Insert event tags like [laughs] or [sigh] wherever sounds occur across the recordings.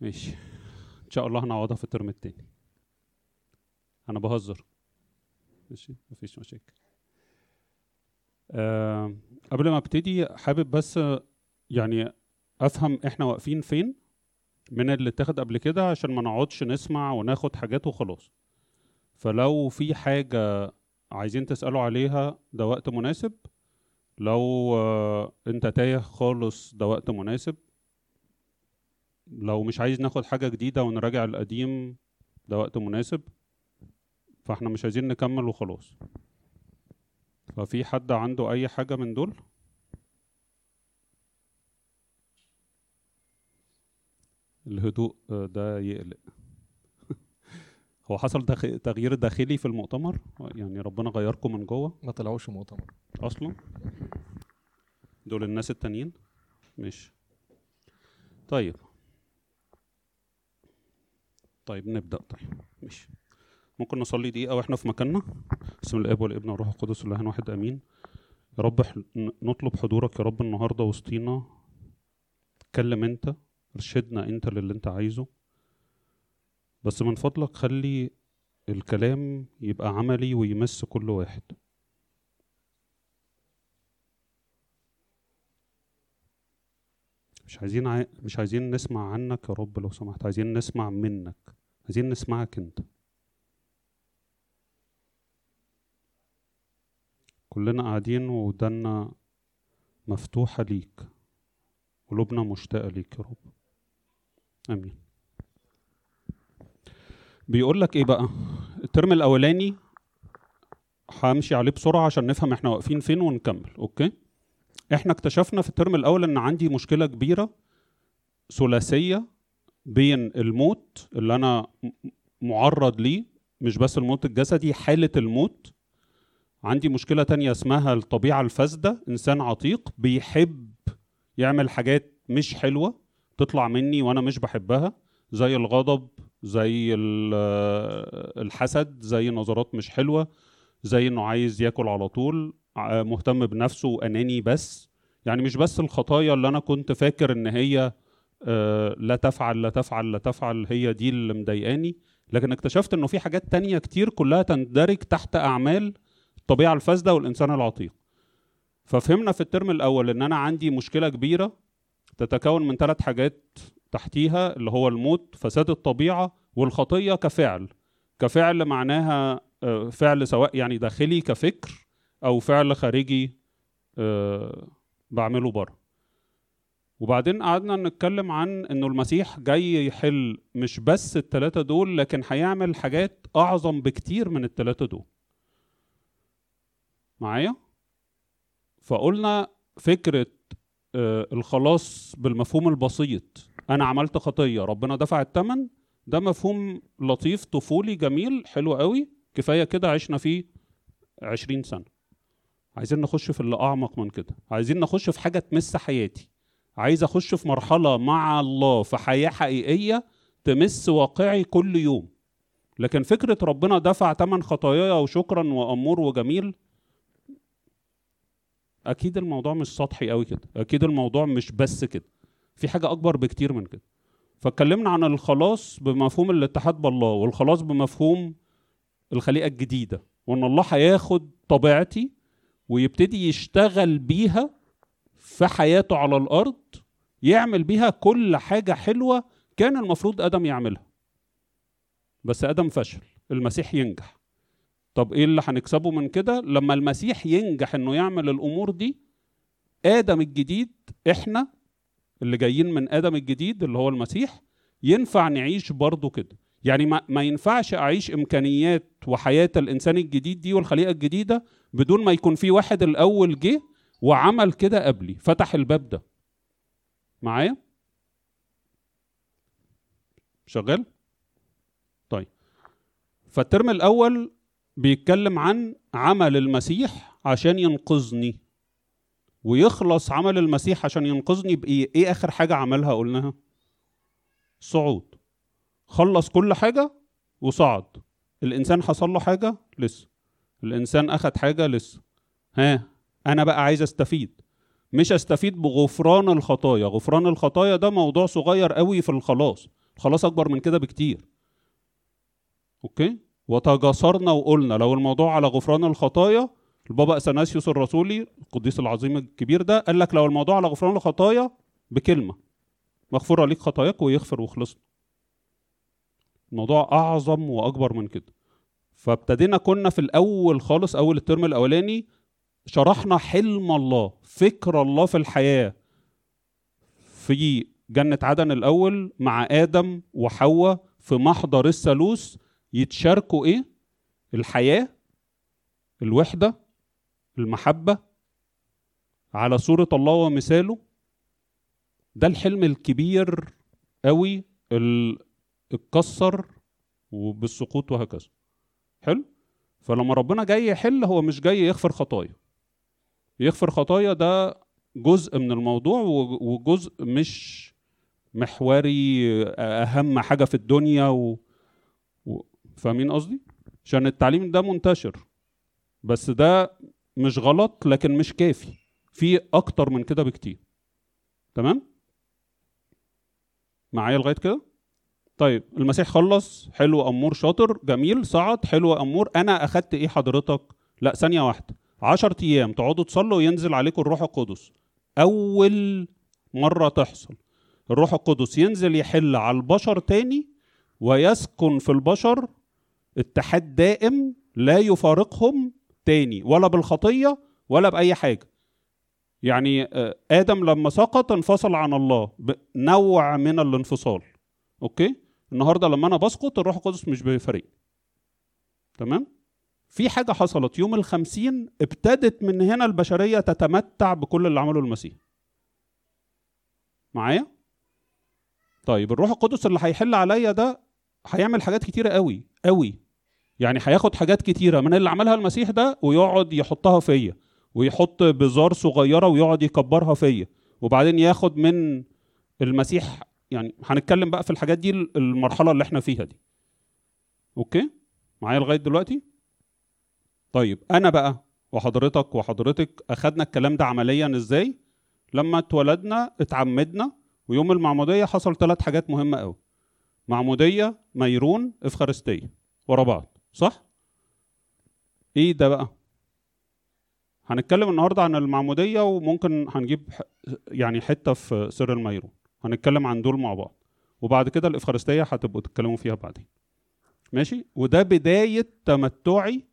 ماشي. إن شاء الله هنعوضها في الترم التاني. أنا بهزر. ماشي؟ مفيش مشاكل. أه قبل ما أبتدي حابب بس يعني أفهم إحنا واقفين فين من اللي اتاخد قبل كده عشان ما نقعدش نسمع وناخد حاجات وخلاص. فلو في حاجة عايزين تسألوا عليها ده وقت مناسب. لو آه، أنت تايه خالص ده وقت مناسب. لو مش عايز ناخد حاجة جديدة ونراجع القديم ده وقت مناسب فاحنا مش عايزين نكمل وخلاص. ففي حد عنده أي حاجة من دول؟ الهدوء آه، ده يقلق. [laughs] هو حصل تغيير داخلي في المؤتمر؟ يعني ربنا غيركم من جوه؟ ما طلعوش مؤتمر أصلا؟ دول الناس التانيين؟ ماشي. طيب. طيب نبدأ. طيب ماشي. ممكن نصلي دقيقة وإحنا في مكاننا؟ بسم الاب والابن والروح القدس الاله واحد آمين. يا رب نطلب حضورك يا رب النهارده وسطينا. اتكلم أنت ارشدنا أنت للي أنت عايزه. بس من فضلك خلي الكلام يبقى عملي ويمس كل واحد. مش عايزين عاي... مش عايزين نسمع عنك يا رب لو سمحت عايزين نسمع منك عايزين نسمعك انت. كلنا قاعدين ودنا مفتوحة ليك قلوبنا مشتاقة ليك يا رب. آمين. بيقول لك إيه بقى؟ ال term الأولاني همشي عليه بسرعة عشان نفهم إحنا واقفين فين ونكمل okay؟ إحنا اكتشفنا في الترم الأول إن عندي مشكلة كبيرة ثلاثية بين الموت اللي أنا معرض ليه مش بس الموت الجسدي حالة الموت. عندي مشكلة تانية اسمها الطبيعة الفاسدة إنسان عتيق بيحب يعمل حاجات مش حلوة تطلع مني وأنا مش بحبها زي الغضب زي ال- الحسد زي نظرات مش حلوة زي إنه عايز ياكل على طول. مهتم بنفسه وأناني بس. يعني مش بس الخطايا اللي أنا كنت فاكر إن هي آه، لا تفعل لا تفعل لا تفعل هي دي اللي مضايقاني. لكن اكتشفت إنه في حاجات تانية كتير كلها تندرج تحت أعمال الطبيعة الفاسدة والإنسان العتيق. ففهمنا في الترم الأول إن أنا عندي مشكلة كبيرة تتكون من ثلاث حاجات تحتيها اللي هو الموت فساد الطبيعة والخطية كفعل. كفعل معناها آه، فعل سواء يعني داخلي كفكر أو فعل خارجي آه، بعمله بره. وبعدين قعدنا نتكلم عن إنه المسيح جاي يحل مش بس التلاتة دول لكن هيعمل حاجات أعظم بكتير من التلاتة دول. معايا؟ فقلنا فكرة آه، الخلاص بالمفهوم البسيط. أنا عملت خطية ربنا دفع الثمن ده مفهوم لطيف طفولي جميل حلو قوي كفاية كده عشنا فيه عشرين سنة. عايزين نخش في اللي أعمق من كده. عايزين نخش في حاجة تمس حياتي. عايز أخش في مرحلة مع الله في حياة حقيقية تمس واقعي كل يوم. لكن فكرة ربنا دفع تمن خطاياي وشكرا وأمور وجميل أكيد الموضوع مش سطحي قوي كده. أكيد الموضوع مش بس كده. في حاجة أكبر بكتير من كده. فاتكلمنا عن الخلاص بمفهوم الاتحاد بالله والخلاص بمفهوم الخليقة الجديدة وإن الله هياخد طبيعتي ويبتدي يشتغل بيها في حياته على الأرض يعمل بيها كل حاجة حلوة كان المفروض آدم يعملها. بس آدم فشل المسيح ينجح. طب إيه اللي هنكسبه من كده؟ لما المسيح ينجح إنه يعمل الأمور دي آدم الجديد إحنا اللي جايين من آدم الجديد اللي هو المسيح ينفع نعيش برضه كده. يعني ما, ما ينفعش أعيش إمكانيات وحياة الإنسان الجديد دي والخليقة الجديدة بدون ما يكون في واحد الأول جه وعمل كده قبلي فتح الباب ده. معايا؟ شغال؟ طيب. فالترم الأول بيتكلم عن عمل المسيح عشان ينقذني. ويخلص عمل المسيح عشان ينقذني بإيه؟ إيه آخر حاجة عملها؟ قلناها. صعود. خلص كل حاجة وصعد. الإنسان حصل له حاجة؟ لسه. الإنسان أخد حاجة لسه. ها أنا بقى عايز أستفيد. مش أستفيد بغفران الخطايا. غفران الخطايا ده موضوع صغير قوي في الخلاص. خلاص أكبر من كده بكتير. أوكي؟ وتجاسرنا وقلنا لو الموضوع على غفران الخطايا البابا أثناسيوس الرسولي القديس العظيم الكبير ده قال لك لو الموضوع على غفران الخطايا بكلمة. مغفورة ليك خطاياك ويغفر وخلصنا. الموضوع أعظم وأكبر من كده. فابتدينا كنا في الأول خالص أول الترم الأولاني شرحنا حلم الله فكر الله في الحياة. في جنة عدن الأول مع آدم وحواء في محضر الثالوث يتشاركوا إيه؟ الحياة الوحدة المحبة على صورة الله ومثاله. ده الحلم الكبير قوي اتكسر وبالسقوط وهكذا. حلو؟ فلما ربنا جاي يحل هو مش جاي يغفر خطايا. يغفر خطايا ده جزء من الموضوع وجزء مش محوري أهم حاجة في الدنيا و... و... فاهمين قصدي؟ عشان التعليم ده منتشر. بس ده مش غلط لكن مش كافي. في أكتر من كده بكتير. تمام؟ معايا لغاية كده؟ طيب المسيح خلص حلو أمور شاطر جميل صعد حلو أمور أنا أخدت إيه حضرتك؟ لا ثانية واحدة. عشرة أيام تقعدوا تصلوا وينزل عليكم الروح القدس. أول مرة تحصل. الروح القدس ينزل يحل على البشر تاني ويسكن في البشر. اتحاد دائم لا يفارقهم تاني ولا بالخطية ولا بأي حاجة. يعني آدم لما سقط انفصل عن الله نوع من الانفصال. أوكي؟ النهارده لما أنا بسقط الروح القدس مش بيفارقني تمام؟ في حاجة حصلت. يوم الخمسين ابتدت من هنا البشرية تتمتع بكل اللي عمله المسيح. معايا؟ طيب الروح القدس اللي هيحل عليا ده هيعمل حاجات كتيرة قوي قوي. يعني هياخد حاجات كتيرة. من اللي عملها المسيح ده ويقعد يحطها فيا ويحط بزار صغيرة ويقعد يكبرها فيا وبعدين ياخد من المسيح يعني هنتكلم بقى في الحاجات دي المرحلة اللي إحنا فيها دي. أوكي؟ معايا لغاية دلوقتي؟ طيب أنا بقى وحضرتك وحضرتك أخدنا الكلام ده عمليا إزاي؟ لما اتولدنا اتعمدنا ويوم المعمودية حصل ثلاث حاجات مهمة قوي معمودية ميرون إفخارستية. ورا بعض صح؟ إيه ده بقى؟ هنتكلم النهارده عن المعمودية وممكن هنجيب يعني حتة في سر الميرون. هنتكلم عن دول مع بعض وبعد كده الإفخارستية هتبقوا تتكلموا فيها بعدين. ماشي؟ وده بداية تمتعي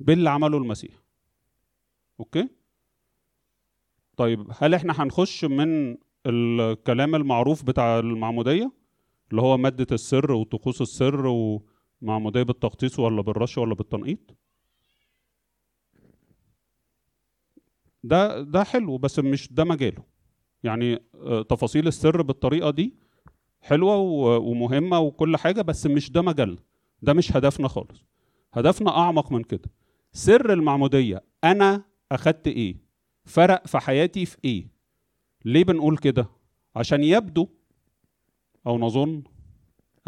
باللي عمله المسيح. أوكي؟ طيب هل إحنا هنخش من الكلام المعروف بتاع المعمودية اللي هو مادة السر وطقوس السر ومعمودية بالتغطيس ولا بالرش ولا بالتنقيط؟ ده ده حلو بس مش ده مجاله. يعني تفاصيل السر بالطريقة دي حلوة ومهمة وكل حاجة بس مش ده مجالنا. ده مش هدفنا خالص. هدفنا أعمق من كده. سر المعمودية أنا أخدت إيه؟ فرق في حياتي في إيه؟ ليه بنقول كده؟ عشان يبدو أو نظن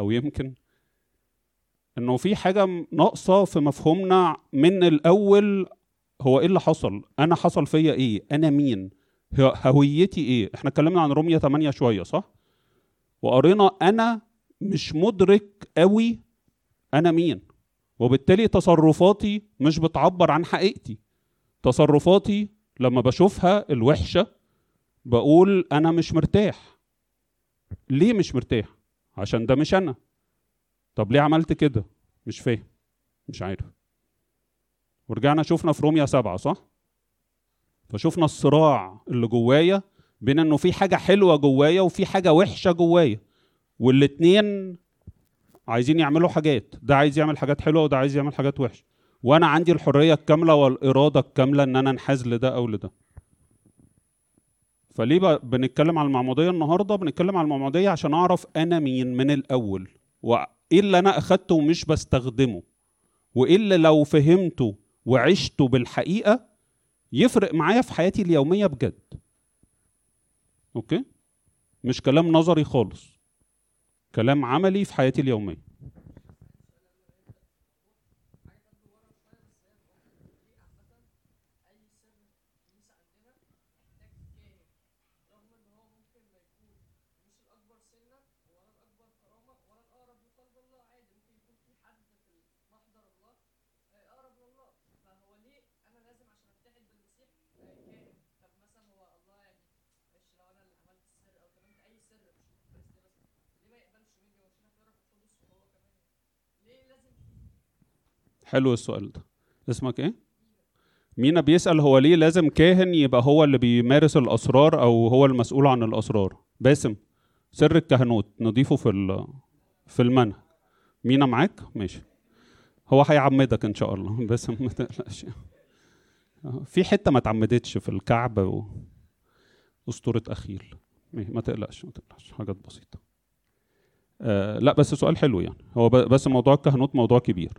أو يمكن إنه في حاجة ناقصة في مفهومنا من الأول هو إيه اللي حصل؟ أنا حصل فيا إيه؟ أنا مين؟ هويتي إيه؟ إحنا اتكلمنا عن رومية 8 شوية صح؟ وقرينا أنا مش مدرك قوي أنا مين وبالتالي تصرفاتي مش بتعبر عن حقيقتي. تصرفاتي لما بشوفها الوحشة بقول أنا مش مرتاح. ليه مش مرتاح؟ عشان ده مش أنا. طب ليه عملت كده؟ مش فاهم مش عارف. ورجعنا شفنا في روميا سبعة صح؟ فشفنا الصراع اللي جوايا بين إنه في حاجة حلوة جوايا وفي حاجة وحشة جوايا والاتنين عايزين يعملوا حاجات ده عايز يعمل حاجات حلوة وده عايز يعمل حاجات وحشة. وأنا عندي الحرية الكاملة والإرادة الكاملة إن أنا أنحاز لده أو لده. فليه بنتكلم على المعمودية النهارده؟ بنتكلم على المعمودية عشان أعرف أنا مين من الأول وإيه اللي أنا أخدته ومش بستخدمه وإيه اللي لو فهمته وعشته بالحقيقة يفرق معايا في حياتي اليومية بجد. أوكي؟ مش كلام نظري خالص. كلام عملي في حياتي اليومية. حلو السؤال ده. اسمك إيه؟ مينا بيسأل هو ليه لازم كاهن يبقى هو اللي بيمارس الأسرار أو هو المسؤول عن الأسرار؟ باسم سر الكهنوت نضيفه في في المنهج. مينا معاك؟ ماشي. هو هيعمدك إن شاء الله. [laughs] بس ما تقلقش. في حتة ما اتعمدتش في الكعب و... أسطورة أخيل. ما تقلقش ما تقلقش. حاجات بسيطة. آه لا بس سؤال حلو يعني. هو بس موضوع الكهنوت موضوع كبير.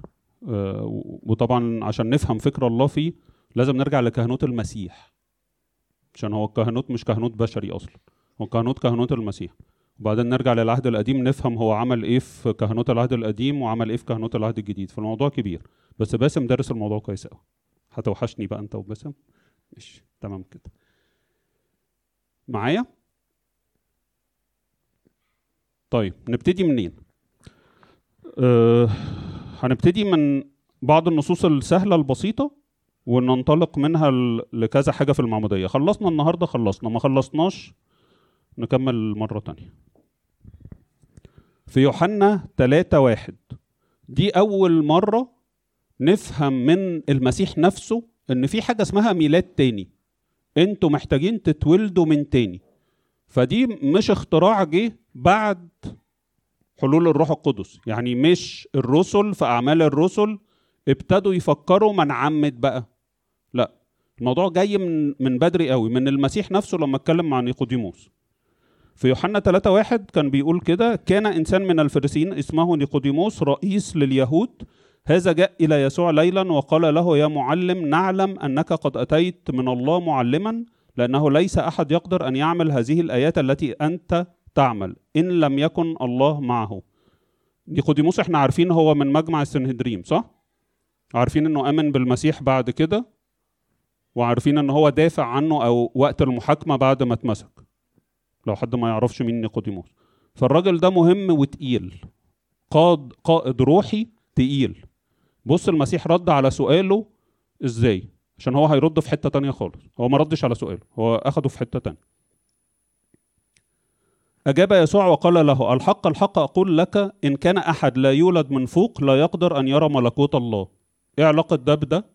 وطبعا عشان نفهم فكر الله فيه لازم نرجع لكهنوت المسيح عشان هو الكهنوت مش كهنوت بشري أصلا هو كهنوت كهنوت المسيح. وبعدين نرجع للعهد القديم نفهم هو عمل إيه في كهنوت العهد القديم وعمل إيه في كهنوت العهد الجديد. فالموضوع كبير. بس باسم دارس الموضوع كويس قوي هتوحشني بقى أنت وباسم؟ ماشي تمام كده. معايا؟ طيب نبتدي منين؟ أه هنبتدي من بعض النصوص السهلة البسيطة وننطلق منها لكذا حاجة في المعمودية. خلصنا النهاردة خلصنا. ما خلصناش نكمل مرة تانية. في يوحنا 3 واحد. دي أول مرة نفهم من المسيح نفسه إن في حاجة اسمها ميلاد تاني. أنتوا محتاجين تتولدوا من تاني. فدي مش اختراع جه بعد حلول الروح القدس. يعني مش الرسل في أعمال الرسل ابتدوا يفكروا ما نعمد بقى. لا الموضوع جاي من من بدري قوي من المسيح نفسه لما اتكلم مع نيقوديموس. في يوحنا 3 واحد كان بيقول كده كان إنسان من الفريسيين اسمه نيقوديموس رئيس لليهود. هذا جاء إلى يسوع ليلا وقال له يا معلم نعلم أنك قد أتيت من الله معلما لأنه ليس أحد يقدر أن يعمل هذه الآيات التي أنت تعمل إن لم يكن الله معه. نيقوديموس إحنا عارفين هو من مجمع السنهدريم صح؟ عارفين إنه آمن بالمسيح بعد كده؟ وعارفين إن هو دافع عنه أو وقت المحاكمة بعد ما اتمسك. لو حد ما يعرفش مين نيقوديموس فالراجل ده مهم وتقيل. قاد قائد روحي تقيل. بص المسيح رد على سؤاله إزاي؟ عشان هو هيرد في حتة تانية خالص. هو ما ردش على سؤاله هو أخده في حتة تانية. أجاب يسوع وقال له الحق الحق أقول لك إن كان أحد لا يولد من فوق لا يقدر أن يرى ملكوت الله. إيه علاقة ده؟ بده؟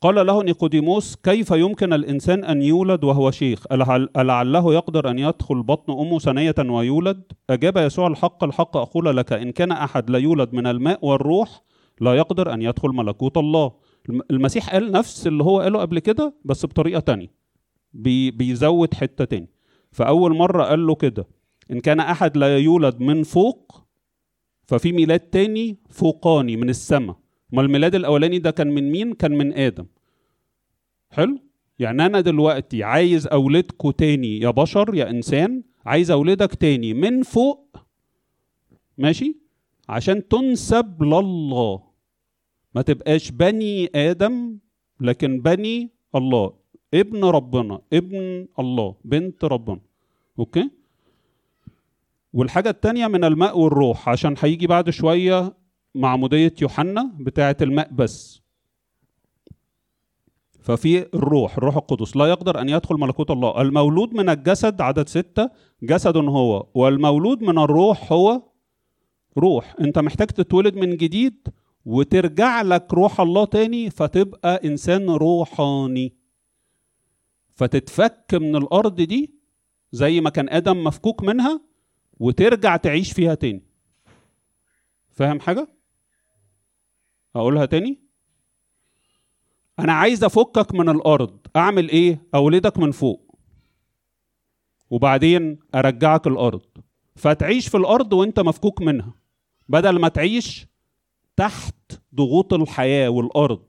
قال له نيقوديموس كيف يمكن الإنسان أن يولد وهو شيخ؟ ألعل- ألعله يقدر أن يدخل بطن أمه ثنية ويولد؟ أجاب يسوع الحق الحق أقول لك إن كان أحد لا يولد من الماء والروح لا يقدر أن يدخل ملكوت الله. الم- المسيح قال نفس اللي هو قاله قبل كده بس بطريقة تانية. بي بيزود حتة تاني فأول مرة قال له كده إن كان أحد لا يولد من فوق ففي ميلاد تاني فوقاني من السماء ما الميلاد الأولاني ده كان من مين؟ كان من آدم حلو؟ يعني أنا دلوقتي عايز أولدكوا تاني يا بشر يا إنسان عايز أولدك تاني من فوق ماشي؟ عشان تنسب لله ما تبقاش بني آدم لكن بني الله ابن ربنا ابن الله بنت ربنا. أوكي؟ والحاجة التانية من الماء والروح عشان هيجي بعد شوية معمودية يوحنا بتاعة الماء بس. ففي الروح الروح القدس. لا يقدر أن يدخل ملكوت الله. المولود من الجسد عدد ستة جسد هو. والمولود من الروح هو روح. أنت محتاج تتولد من جديد وترجع لك روح الله تاني فتبقى إنسان روحاني. فتتفك من الأرض دي زي ما كان آدم مفكوك منها وترجع تعيش فيها تاني. فاهم حاجة؟ أقولها تاني؟ أنا عايز أفكك من الأرض. أعمل إيه؟ أولدك من فوق. وبعدين أرجعك الأرض. فتعيش في الأرض وأنت مفكوك منها. بدل ما تعيش تحت ضغوط الحياة والأرض.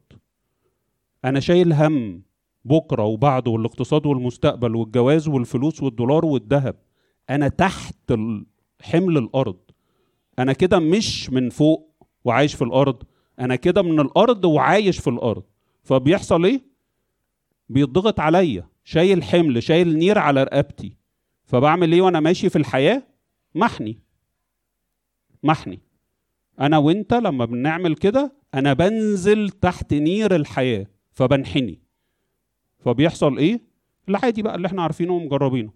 أنا شايل هم. بكرة وبعده والاقتصاد والمستقبل والجواز والفلوس والدولار والذهب. أنا تحت حمل الأرض. أنا كده مش من فوق وعايش في الأرض. أنا كده من الأرض وعايش في الأرض. فبيحصل إيه؟ بيضغط عليا. شايل حمل شايل نير على رقبتي. فبعمل إيه وأنا ماشي في الحياة؟ محني. محني. أنا وأنت لما بنعمل كده أنا بنزل تحت نير الحياة. فبنحني. فبيحصل إيه؟ العادي بقى اللي إحنا عارفينه ومجربينه.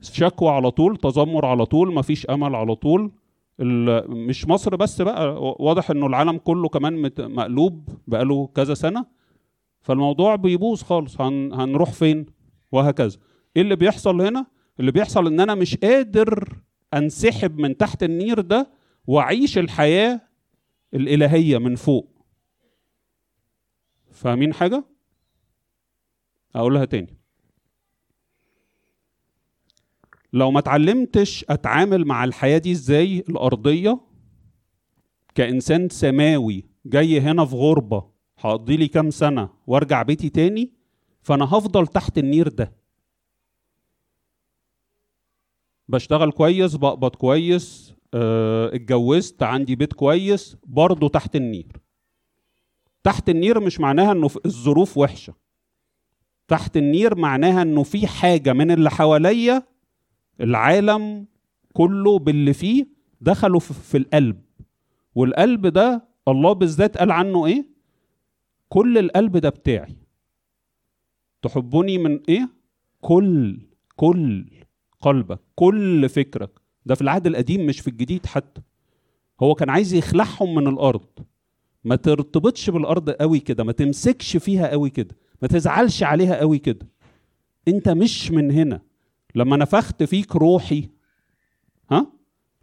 شكوى على طول تذمر على طول مفيش أمل على طول. مش مصر بس بقى واضح إنه العالم كله كمان مقلوب بقاله كذا سنة. فالموضوع بيبوظ خالص. هن هنروح فين؟ وهكذا. إيه اللي بيحصل هنا؟ اللي بيحصل إن أنا مش قادر أنسحب من تحت النير ده وأعيش الحياة الإلهية من فوق. فاهمين حاجة؟ أقولها تاني. لو ما اتعلمتش أتعامل مع الحياة دي إزاي؟ الأرضية. كإنسان سماوي جاي هنا في غربة هقضي لي كام سنة وأرجع بيتي تاني؟ فأنا هفضل تحت النير ده. بشتغل كويس بقبض كويس آه اتجوزت عندي بيت كويس برضه تحت النير. تحت النير مش معناها إنه الظروف وحشة. تحت النير معناها إنه في حاجة من اللي حواليا العالم كله باللي فيه دخلوا في القلب. والقلب ده الله بالذات قال عنه إيه؟ كل القلب ده بتاعي. تحبني من إيه؟ كل كل قلبك كل فكرك. ده في العهد القديم مش في الجديد حتى. هو كان عايز يخلعهم من الأرض. ما ترتبطش بالأرض قوي كده ما تمسكش فيها قوي كده. ما تزعلش عليها قوي كده. انت مش من هنا. لما نفخت فيك روحي ها؟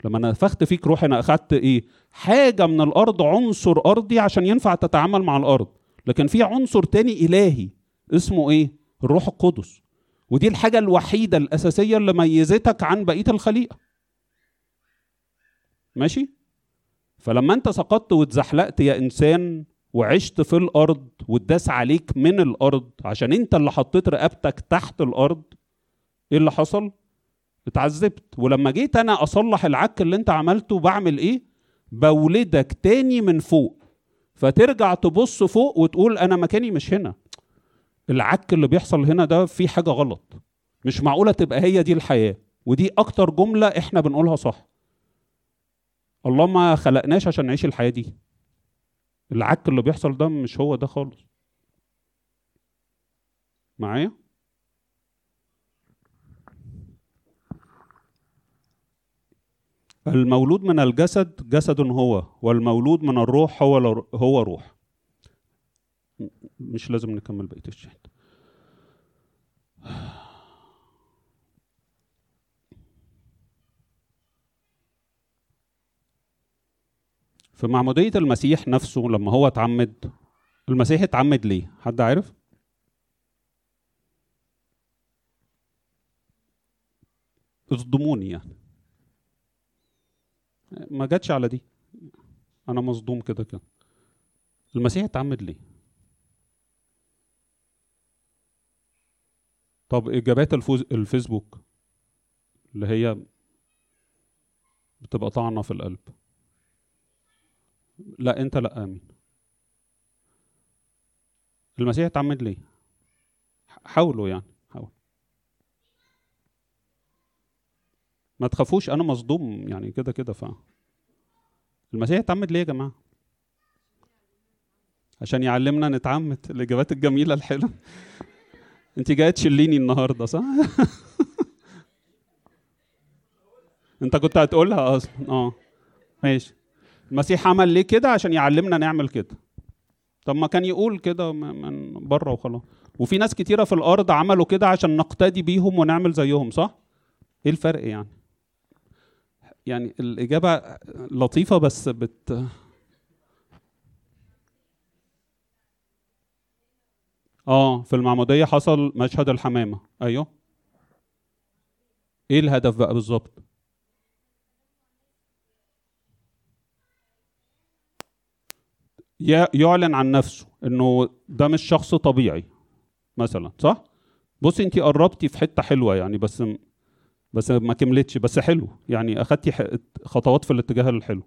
لما نفخت فيك روحي أنا اخدت إيه؟ حاجة من الأرض عنصر أرضي عشان ينفع تتعامل مع الأرض. لكن في عنصر تاني إلهي اسمه إيه؟ الروح القدس. ودي الحاجة الوحيدة الأساسية اللي ميزتك عن بقية الخليقة. ماشي؟ فلما انت سقطت واتزحلقت يا إنسان وعشت في الأرض واتداس عليك من الأرض عشان أنت اللي حطيت رقبتك تحت الأرض إيه اللي حصل؟ اتعذبت. ولما جيت أنا أصلح العك اللي أنت عملته بعمل إيه؟ بولدك تاني من فوق. فترجع تبص فوق وتقول أنا مكاني مش هنا. العك اللي بيحصل هنا ده في حاجة غلط. مش معقولة تبقى هي دي الحياة. ودي أكتر جملة إحنا بنقولها صح. الله ما خلقناش عشان نعيش الحياة دي. العك اللي بيحصل ده مش هو ده خالص. معايا؟ المولود من الجسد جسد هو والمولود من الروح هو هو روح. مش لازم نكمل بقية الشهد في معمودية المسيح نفسه لما هو اتعمد المسيح اتعمد ليه؟ حد عارف؟ اصدموني يعني. ما جاتش على دي. أنا مصدوم كده كده. المسيح اتعمد ليه؟ طب إجابات الفوز الفيسبوك اللي هي بتبقى طعنة في القلب. لا انت لا آمين. المسيح اتعمد ليه؟ حاولوا يعني حاول ما تخافوش أنا مصدوم يعني كده كده ف المسيح اتعمد ليه يا جماعة؟ عشان يعلمنا نتعمد الإجابات الجميلة الحلوة. انت جاية تشليني النهارده صح؟ [laughs] انت كنت هتقولها أصلا. آه ماشي. المسيح عمل ليه كده عشان يعلمنا نعمل كده. طب ما كان يقول كده من بره وخلاص. وفي ناس كتيرة في الأرض عملوا كده عشان نقتدي بيهم ونعمل زيهم صح؟ إيه الفرق يعني؟ يعني الإجابة لطيفة بس بت آه في المعمودية حصل مشهد الحمامة. أيوه. إيه الهدف بقى بالظبط؟ يعلن عن نفسه إنه ده مش شخص طبيعي مثلا صح؟ بصي أنت قربتي في حتة حلوة يعني بس بس ما كملتش بس حلو يعني أخدتي خطوات في الاتجاه الحلو.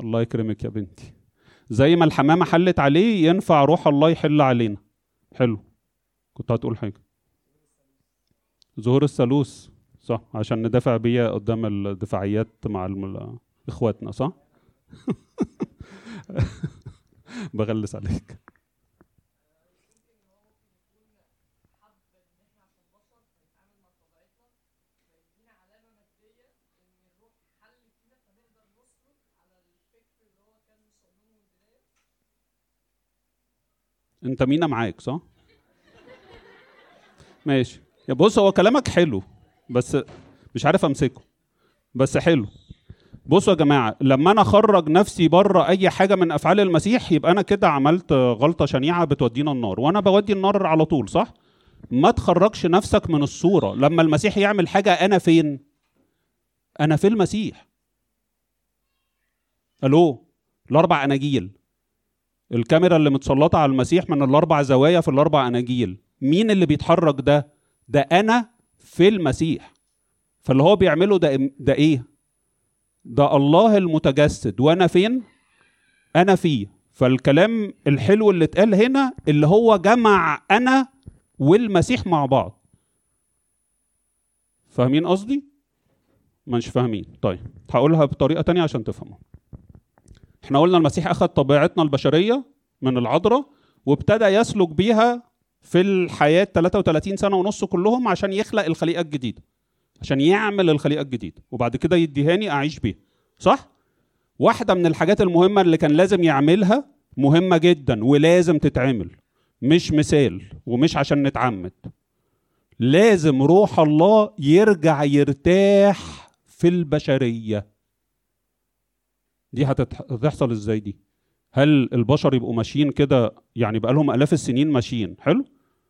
الله يكرمك يا بنتي. زي ما الحمامة حلت عليه ينفع روح الله يحل علينا. حلو. كنت هتقول حاجة؟ ظهور الثالوث صح؟ عشان ندافع بيه قدام الدفاعيات مع إخواتنا صح؟ [laughs] بغلس عليك. انت مينا معاك صح؟ ماشي. يا بص هو كلامك حلو بس مش عارف أمسكه بس حلو. بصوا يا جماعة لما أنا أخرج نفسي بره أي حاجة من أفعال المسيح يبقى أنا كده عملت غلطة شنيعة بتودينا النار وأنا بودي النار على طول صح؟ ما تخرجش نفسك من الصورة. لما المسيح يعمل حاجة أنا فين؟ أنا في المسيح. ألو؟ الأربع أناجيل. الكاميرا اللي متسلطة على المسيح من الأربع زوايا في الأربع أناجيل. مين اللي بيتحرك ده؟ ده أنا في المسيح. فاللي هو بيعمله ده ده إيه؟ ده الله المتجسد. وأنا فين؟ أنا فيه. فالكلام الحلو اللي اتقال هنا اللي هو جمع أنا والمسيح مع بعض. فاهمين قصدي؟ مش فاهمين. طيب هقولها بطريقة تانية عشان تفهموا. إحنا قلنا المسيح أخذ طبيعتنا البشرية من العذراء وابتدى يسلك بيها في الحياة 33 سنة ونص كلهم عشان يخلق الخليقة الجديدة عشان يعمل الخليقة الجديدة وبعد كده يديهاني أعيش بيها صح؟ واحدة من الحاجات المهمة اللي كان لازم يعملها مهمة جدا ولازم تتعمل مش مثال ومش عشان نتعمد لازم روح الله يرجع يرتاح في البشرية. دي هتحصل إزاي دي؟ هل البشر يبقوا ماشيين كده؟ يعني بقى لهم آلاف السنين ماشيين. حلو.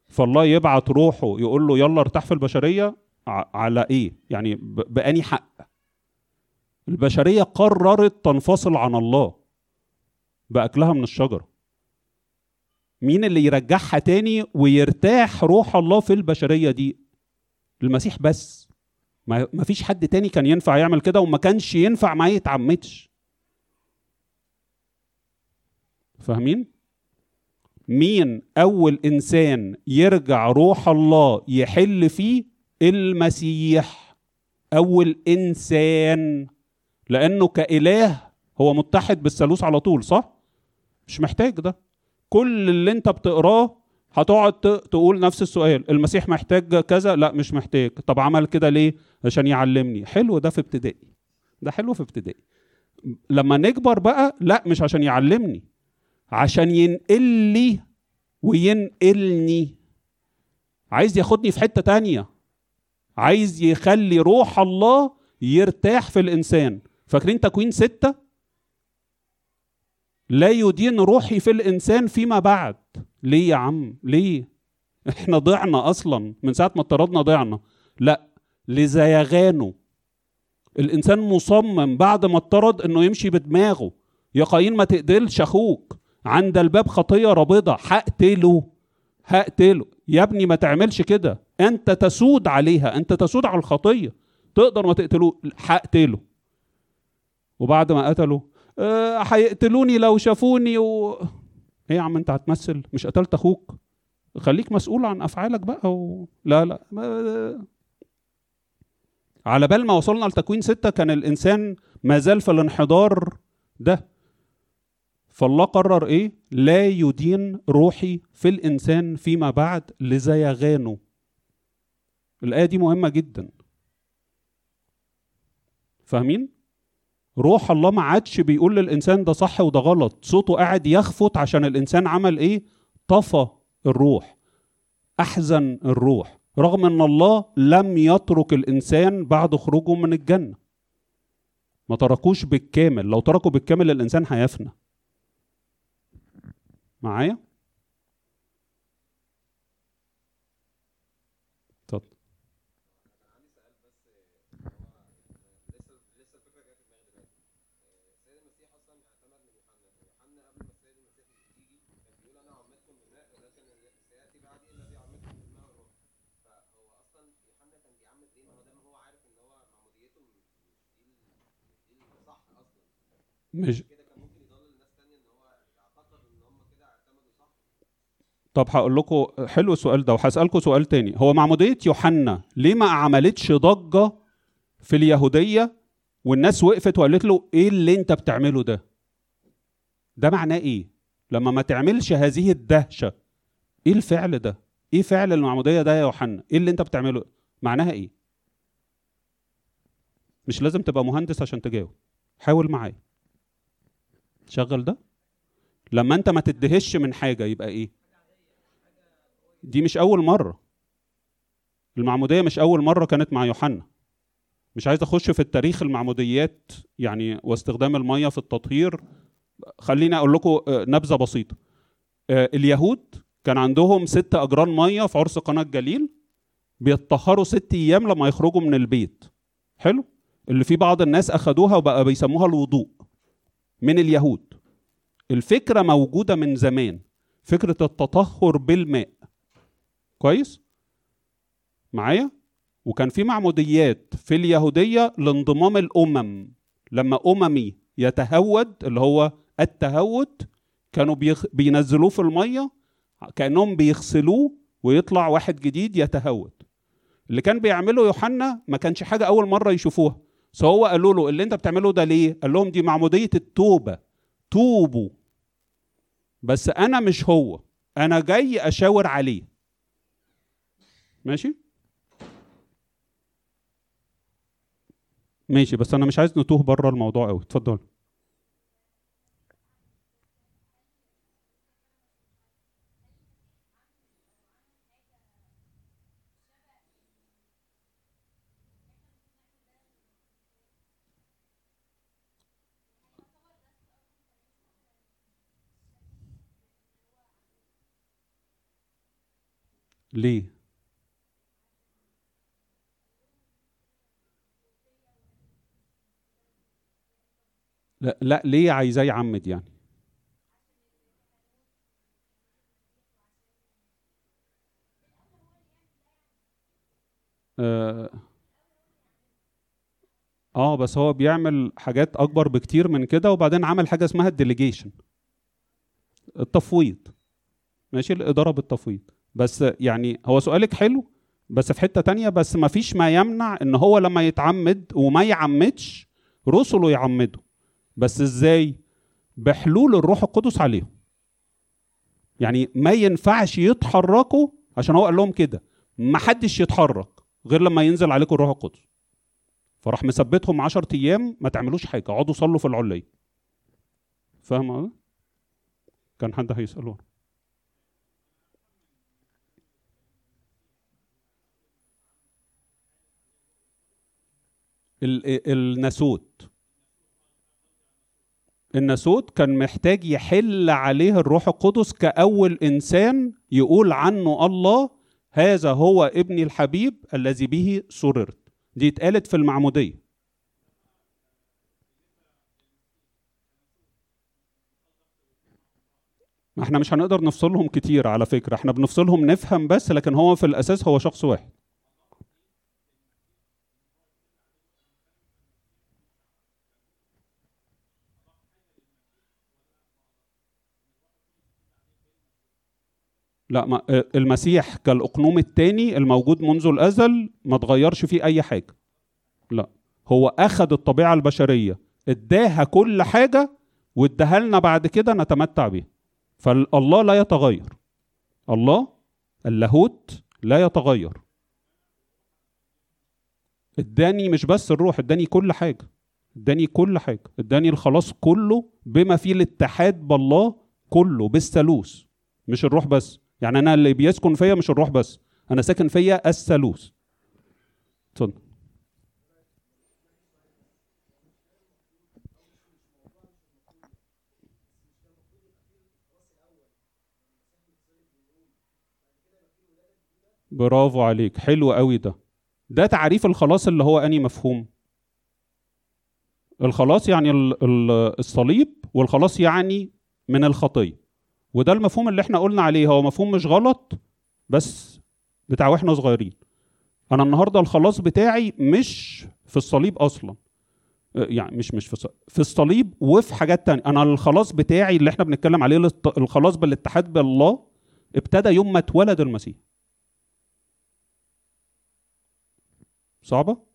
فالله يبعت روحه يقول له يلا ارتاح في البشرية على إيه؟ يعني بأني حق. البشرية قررت تنفصل عن الله بأكلها من الشجرة. مين اللي يرجعها تاني ويرتاح روح الله في البشرية دي؟ المسيح بس. ما فيش حد تاني كان ينفع يعمل كده وما كانش ينفع ما يتعمدش. فاهمين؟ مين أول إنسان يرجع روح الله يحل فيه؟ المسيح. أول إنسان لأنه كإله هو متحد بالثالوث على طول صح؟ مش محتاج ده. كل اللي أنت بتقراه هتقعد تقول نفس السؤال. المسيح محتاج كذا؟ لا مش محتاج. طب عمل كده ليه؟ عشان يعلمني. حلو ده في ابتدائي. ده حلو في ابتدائي. لما نكبر بقى لا مش عشان يعلمني. عشان ينقل لي وينقلني. عايز ياخدني في حتة تانية. عايز يخلي روح الله يرتاح في الإنسان. فاكرين تكوين ستة؟ لا يدين روحي في الإنسان فيما بعد. ليه يا عم؟ ليه؟ إحنا ضعنا أصلا. من ساعة ما اضطردنا ضعنا. لا لزيغانه الإنسان مصمم بعد ما اضطرد إنه يمشي بدماغه. يا قايين ما تقتلش أخوك. عند الباب خطية رابضة. هقتله. هقتله. يا ابني ما تعملش كده. أنت تسود عليها. أنت تسود على الخطية. تقدر ما تقتلوه هقتله. وبعد ما قتله أه هيقتلوني لو شافوني و... إيه يا عم أنت هتمثل؟ مش قتلت أخوك؟ خليك مسؤول عن أفعالك بقى و... لا لا. ما... على بال ما وصلنا لتكوين ستة كان الإنسان ما زال في الانحدار ده. فالله قرر إيه؟ لا يدين روحي في الإنسان فيما بعد لزيغانه. الآية دي مهمة جدا. فاهمين؟ روح الله ما عادش بيقول للإنسان ده صح وده غلط. صوته قاعد يخفت عشان الإنسان عمل إيه؟ طفى الروح أحزن الروح. رغم إن الله لم يترك الإنسان بعد خروجه من الجنة. ما تركوش بالكامل. لو تركوا بالكامل الإنسان هيفنى. معايا؟ اتفضل. مش طب هقول لكم حلو السؤال ده وهسألكم سؤال تاني. هو معمودية يوحنا ليه ما عملتش ضجة في اليهودية والناس وقفت وقالت له إيه اللي أنت بتعمله ده؟ ده معناه إيه؟ لما ما تعملش هذه الدهشة إيه الفعل ده؟ إيه فعل المعمودية ده يا يوحنا؟ إيه اللي أنت بتعمله؟ معناها إيه؟ مش لازم تبقى مهندس عشان تجاوب. حاول معايا. شغل ده؟ لما أنت ما تدهش من حاجة يبقى إيه؟ دي مش أول مرة. المعمودية مش أول مرة كانت مع يوحنا. مش عايز أخش في التاريخ المعموديات يعني واستخدام المية في التطهير. خليني أقول لكم آه، نبذة بسيطة. آه، اليهود كان عندهم ست أجران مية في عرس قناة الجليل بيتطهروا ست أيام لما يخرجوا من البيت. حلو؟ اللي في بعض الناس أخدوها وبقى بيسموها الوضوء من اليهود. الفكرة موجودة من زمان فكرة التطهر بالماء. كويس؟ معايا؟ وكان في معموديات في اليهودية لانضمام الأمم. لما أممي يتهود اللي هو التهود كانوا بيخ... بينزلوه في المية كأنهم بيغسلوه ويطلع واحد جديد يتهود. اللي كان بيعمله يوحنا ما كانش حاجة أول مرة يشوفوها. فهو قالوا له اللي أنت بتعمله ده ليه؟ قال لهم دي معمودية التوبة. توبوا. بس أنا مش هو. أنا جاي أشاور عليه. ماشي؟ ماشي بس أنا مش عايز نتوه بره الموضوع قوي اتفضل. ليه؟ لا لا ليه عايزاه يعمد يعني. آه, آه بس هو بيعمل حاجات أكبر بكتير من كده وبعدين عمل حاجة اسمها الديليجيشن التفويض. ماشي؟ الإدارة بالتفويض. بس يعني هو سؤالك حلو بس في حتة تانية بس ما فيش ما يمنع إن هو لما يتعمد وما يعمدش رسله يعمدوا بس إزاي بحلول الروح القدس عليهم؟ يعني ما ينفعش يتحركوا عشان هو قال لهم كده. ما حدش يتحرك غير لما ينزل عليكم الروح القدس. فراح مثبتهم 10 أيام ما تعملوش حاجة اقعدوا صلوا في العليه فاهم كان حد هيساله الناسوت. الناسوت كان محتاج يحل عليه الروح القدس كأول إنسان يقول عنه الله هذا هو ابني الحبيب الذي به سررت. دي اتقالت في المعمودية. ما إحنا مش هنقدر نفصلهم كتير على فكرة إحنا بنفصلهم نفهم بس لكن هو في الأساس هو شخص واحد. لا ما آه، المسيح كالأقنوم الثاني الموجود منذ الأزل ما تغيرش فيه أي حاجة. لا هو أخذ الطبيعة البشرية اداها كل حاجة واداها لنا بعد كده نتمتع بيها. فالله لا يتغير. الله اللاهوت لا يتغير. اداني مش بس الروح اداني كل حاجة اداني كل حاجة اداني الخلاص كله بما فيه الاتحاد بالله كله بالثالوث مش الروح بس. يعني أنا اللي بيسكن فيا مش الروح بس أنا ساكن فيا الثالوث. اتفضل. برافو عليك حلو قوي ده. ده تعريف الخلاص اللي هو اني مفهوم؟ الخلاص يعني الصليب والخلاص يعني من الخطية. وده المفهوم اللي إحنا قلنا عليه. هو مفهوم مش غلط بس بتاع وإحنا صغيرين. أنا النهارده الخلاص بتاعي مش في الصليب أصلا. آه، يعني مش مش في في الصليب وفي حاجات تانية. أنا الخلاص بتاعي اللي إحنا بنتكلم عليه الخلاص بالاتحاد بالله ابتدى يوم ما اتولد المسيح. صعبة؟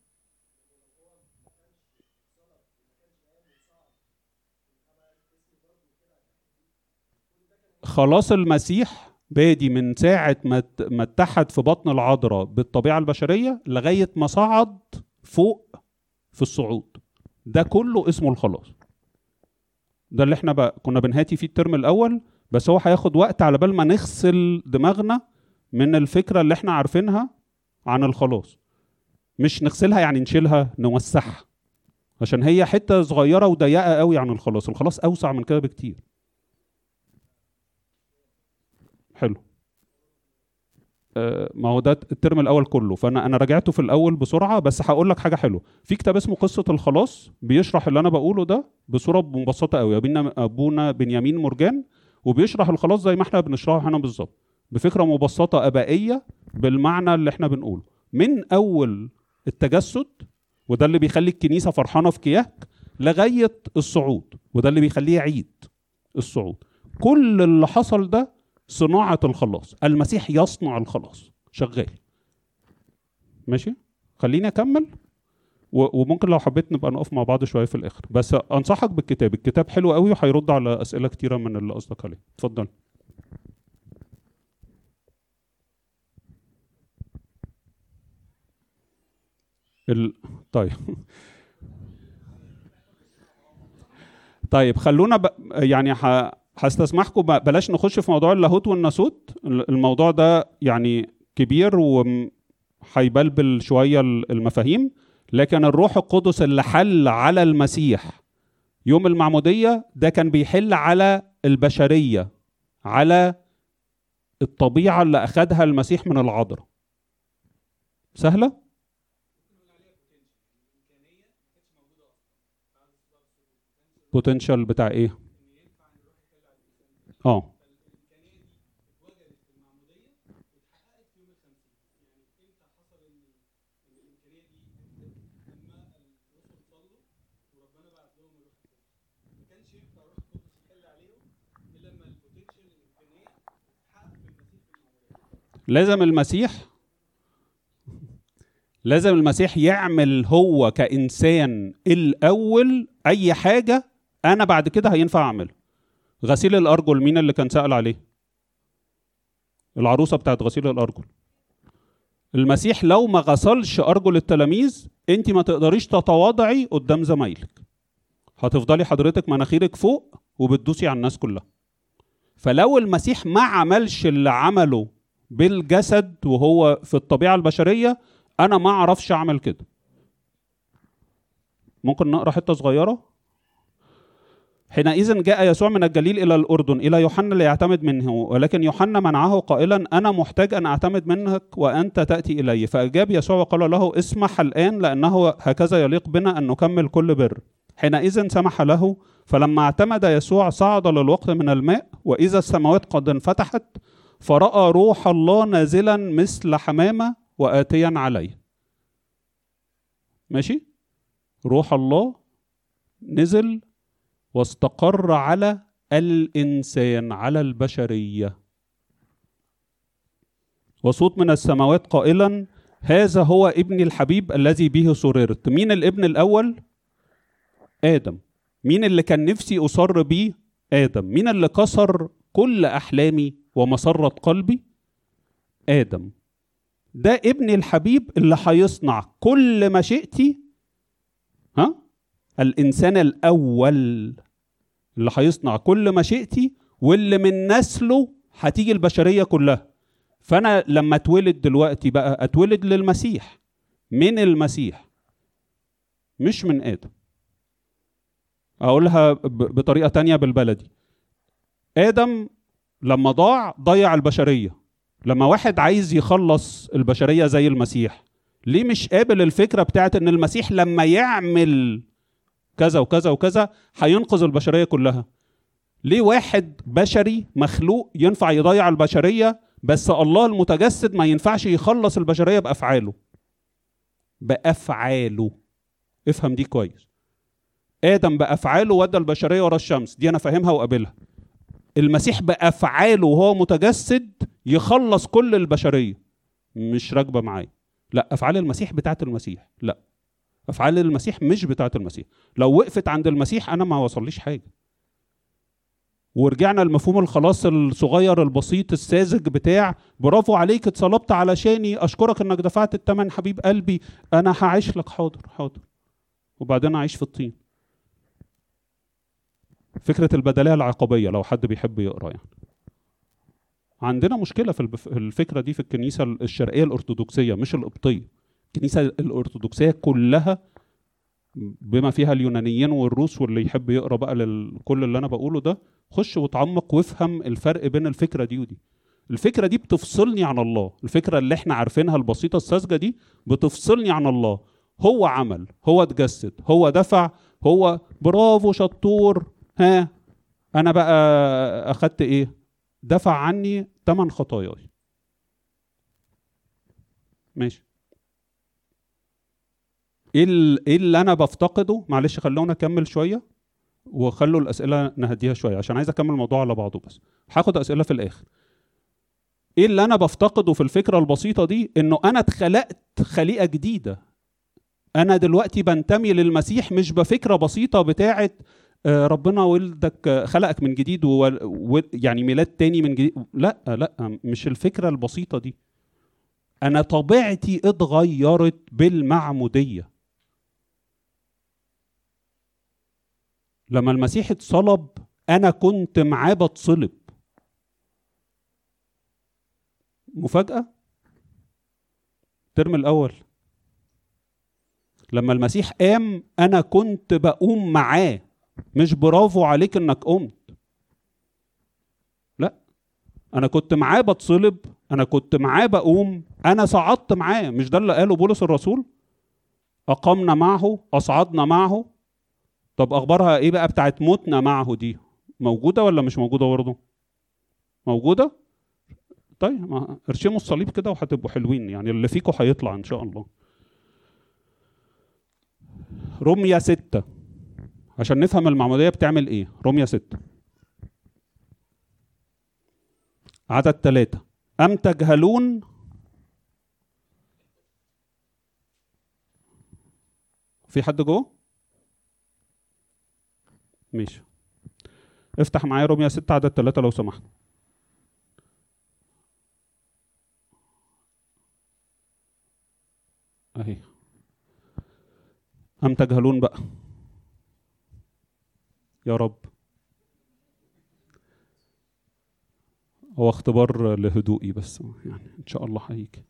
خلاص المسيح بادي من ساعة ما اتحد في بطن العذراء بالطبيعة البشرية لغاية ما صعد فوق في الصعود. ده كله اسمه الخلاص. ده اللي إحنا بقى كنا بنهاتي فيه الترم الأول بس هو هياخد وقت على بال ما نغسل دماغنا من الفكرة اللي إحنا عارفينها عن الخلاص. مش نغسلها يعني نشيلها نوسعها عشان هي حتة صغيرة وضيقة قوي عن الخلاص. الخلاص أوسع من كده بكتير. حلو. آه، ما هو ده الترم الأول كله. فأنا أنا راجعته في الأول بسرعة بس هقول لك حاجة حلوة. في كتاب اسمه قصة الخلاص بيشرح اللي أنا بقوله ده بصورة مبسطة قوي. ابونا أبونا بنيامين مرجان وبيشرح الخلاص زي ما إحنا بنشرحه هنا بالظبط بفكرة مبسطة أبائية بالمعنى اللي إحنا بنقوله. من أول التجسد وده اللي بيخلي الكنيسة فرحانة في كياك لغاية الصعود وده اللي بيخليه عيد الصعود. كل اللي حصل ده صناعة الخلاص. المسيح يصنع الخلاص. شغال. ماشي؟ خليني أكمل. و- وممكن لو حبيت نبقى نقف مع بعض شوية في الآخر. بس أنصحك بالكتاب. الكتاب حلو قوي وهيرد على أسئلة كتيرة من اللي قصدك عليه اتفضل. ال... طيب. طيب خلونا ب... يعني ح... هستسمحكم بلاش نخش في موضوع اللاهوت والناسوت. ال- الموضوع ده يعني كبير وهيبلبل شوية ال- المفاهيم لكن الروح القدس اللي حل على المسيح يوم المعمودية ده كان بيحل على البشرية على الطبيعة اللي اخذها المسيح من العذراء. سهلة؟ بوتنشال بتاع إيه؟ آه. لازم المسيح لازم المسيح يعمل هو كإنسان الأول أي حاجة أنا بعد كده هينفع أعملها غسيل الأرجل مين اللي كان سأل عليه؟ العروسة بتاعت غسيل الأرجل. المسيح لو ما غسلش أرجل التلاميذ أنت ما تقدريش تتواضعي قدام زمايلك. هتفضلي حضرتك مناخيرك فوق وبتدوسي على الناس كلها. فلو المسيح ما عملش اللي عمله بالجسد وهو في الطبيعة البشرية أنا ما أعرفش أعمل كده. ممكن نقرأ حتة صغيرة؟ حينئذ جاء يسوع من الجليل إلى الأردن إلى يوحنا ليعتمد منه ولكن يوحنا منعه قائلا أنا محتاج أن أعتمد منك وأنت تأتي إلي. فأجاب يسوع وقال له اسمح الآن لأنه هكذا يليق بنا أن نكمل كل بر. حينئذ سمح له فلما اعتمد يسوع صعد للوقت من الماء وإذا السماوات قد انفتحت فرأى روح الله نازلا مثل حمامة وآتيا عليه. ماشي؟ روح الله نزل واستقر على الإنسان على البشرية وصوت من السماوات قائلا هذا هو ابني الحبيب الذي به سررت مين الابن الأول؟ آدم مين اللي كان نفسي أصر بيه؟ آدم مين اللي كسر كل أحلامي ومسرة قلبي؟ آدم ده ابني الحبيب اللي هيصنع كل مشيئتي ها؟ الإنسان الأول اللي هيصنع كل مشيئتي واللي من نسله هتيجي البشرية كلها. فأنا لما اتولد دلوقتي بقى اتولد للمسيح. من المسيح. مش من آدم. أقولها ب- بطريقة تانية بالبلدي. آدم لما ضاع ضيع البشرية. لما واحد عايز يخلص البشرية زي المسيح. ليه مش قابل الفكرة بتاعت إن المسيح لما يعمل كذا وكذا وكذا هينقذ البشرية كلها. ليه واحد بشري مخلوق ينفع يضيع البشرية بس الله المتجسد ما ينفعش يخلص البشرية بأفعاله؟ بأفعاله. افهم دي كويس. آدم بأفعاله ودى البشرية ورا الشمس دي أنا فاهمها وقابلها. المسيح بأفعاله وهو متجسد يخلص كل البشرية. مش راكبة معايا. لا أفعال المسيح بتاعت المسيح. لا. أفعال المسيح مش بتاعت المسيح. لو وقفت عند المسيح أنا ما وصليش حاجة. ورجعنا لمفهوم الخلاص الصغير البسيط الساذج بتاع برافو عليك اتصلبت علشاني أشكرك إنك دفعت الثمن حبيب قلبي. أنا هعيش لك. حاضر حاضر. وبعدين أعيش في الطين. فكرة البدلية العقابية لو حد بيحب يقرأ يعني. عندنا مشكلة في الفكرة دي في الكنيسة الشرقية الأرثوذكسية مش القبطية. الكنيسة الأرثوذكسية كلها بما فيها اليونانيين والروس واللي يحب يقرأ بقى لل- كل اللي أنا بقوله ده خش وتعمق وافهم الفرق بين الفكرة دي ودي. الفكرة دي بتفصلني عن الله. الفكرة اللي إحنا عارفينها البسيطة الساذجة دي بتفصلني عن الله. هو عمل هو اتجسد هو دفع هو برافو شطور ها أنا بقى أخدت إيه؟ دفع عني ثمن خطاياي. ماشي. إيه إيه اللي أنا بفتقده؟ معلش خلونا اكمل شوية وخلوا الأسئلة نهديها شوية عشان عايز أكمل الموضوع على بعضه بس. هاخد أسئلة في الآخر. إيه اللي أنا بفتقده في الفكرة البسيطة دي؟ إنه أنا اتخلقت خليقة جديدة. أنا دلوقتي بنتمي للمسيح مش بفكرة بسيطة بتاعه آه، ربنا ولدك خلقك من جديد. يعني ميلاد تاني من جديد. لا لا مش الفكرة البسيطة دي. أنا طبيعتي اتغيرت بالمعمودية. لما المسيح اتصلب أنا كنت معاه بتصلب. مفاجأة؟ الترم الأول. لما المسيح قام أنا كنت بقوم معاه. مش برافو عليك إنك قمت. لا. أنا كنت معاه بتصلب أنا كنت معاه بقوم أنا صعدت معاه. مش ده اللي قاله بولس الرسول؟ أقمنا معه أصعدنا معه. طب اخبارها إيه بقى بتاعت موتنا معه دي؟ موجودة ولا مش موجودة برضه؟ موجودة؟ طيب ما ارشموا الصليب كده وهتبقوا حلوين يعني اللي فيكم هيطلع إن شاء الله. رمية ستة. عشان نفهم المعمودية بتعمل إيه. رمية ستة. عدد ثلاثة أم تجهلون؟ في حد جوه؟ ماشي. افتح معايا رمية ستة عدد ثلاثة لو سمحت. أهي. أم تجهلون بقى؟ يا رب. هو اختبار لهدوئي بس يعني إن شاء الله هيجي.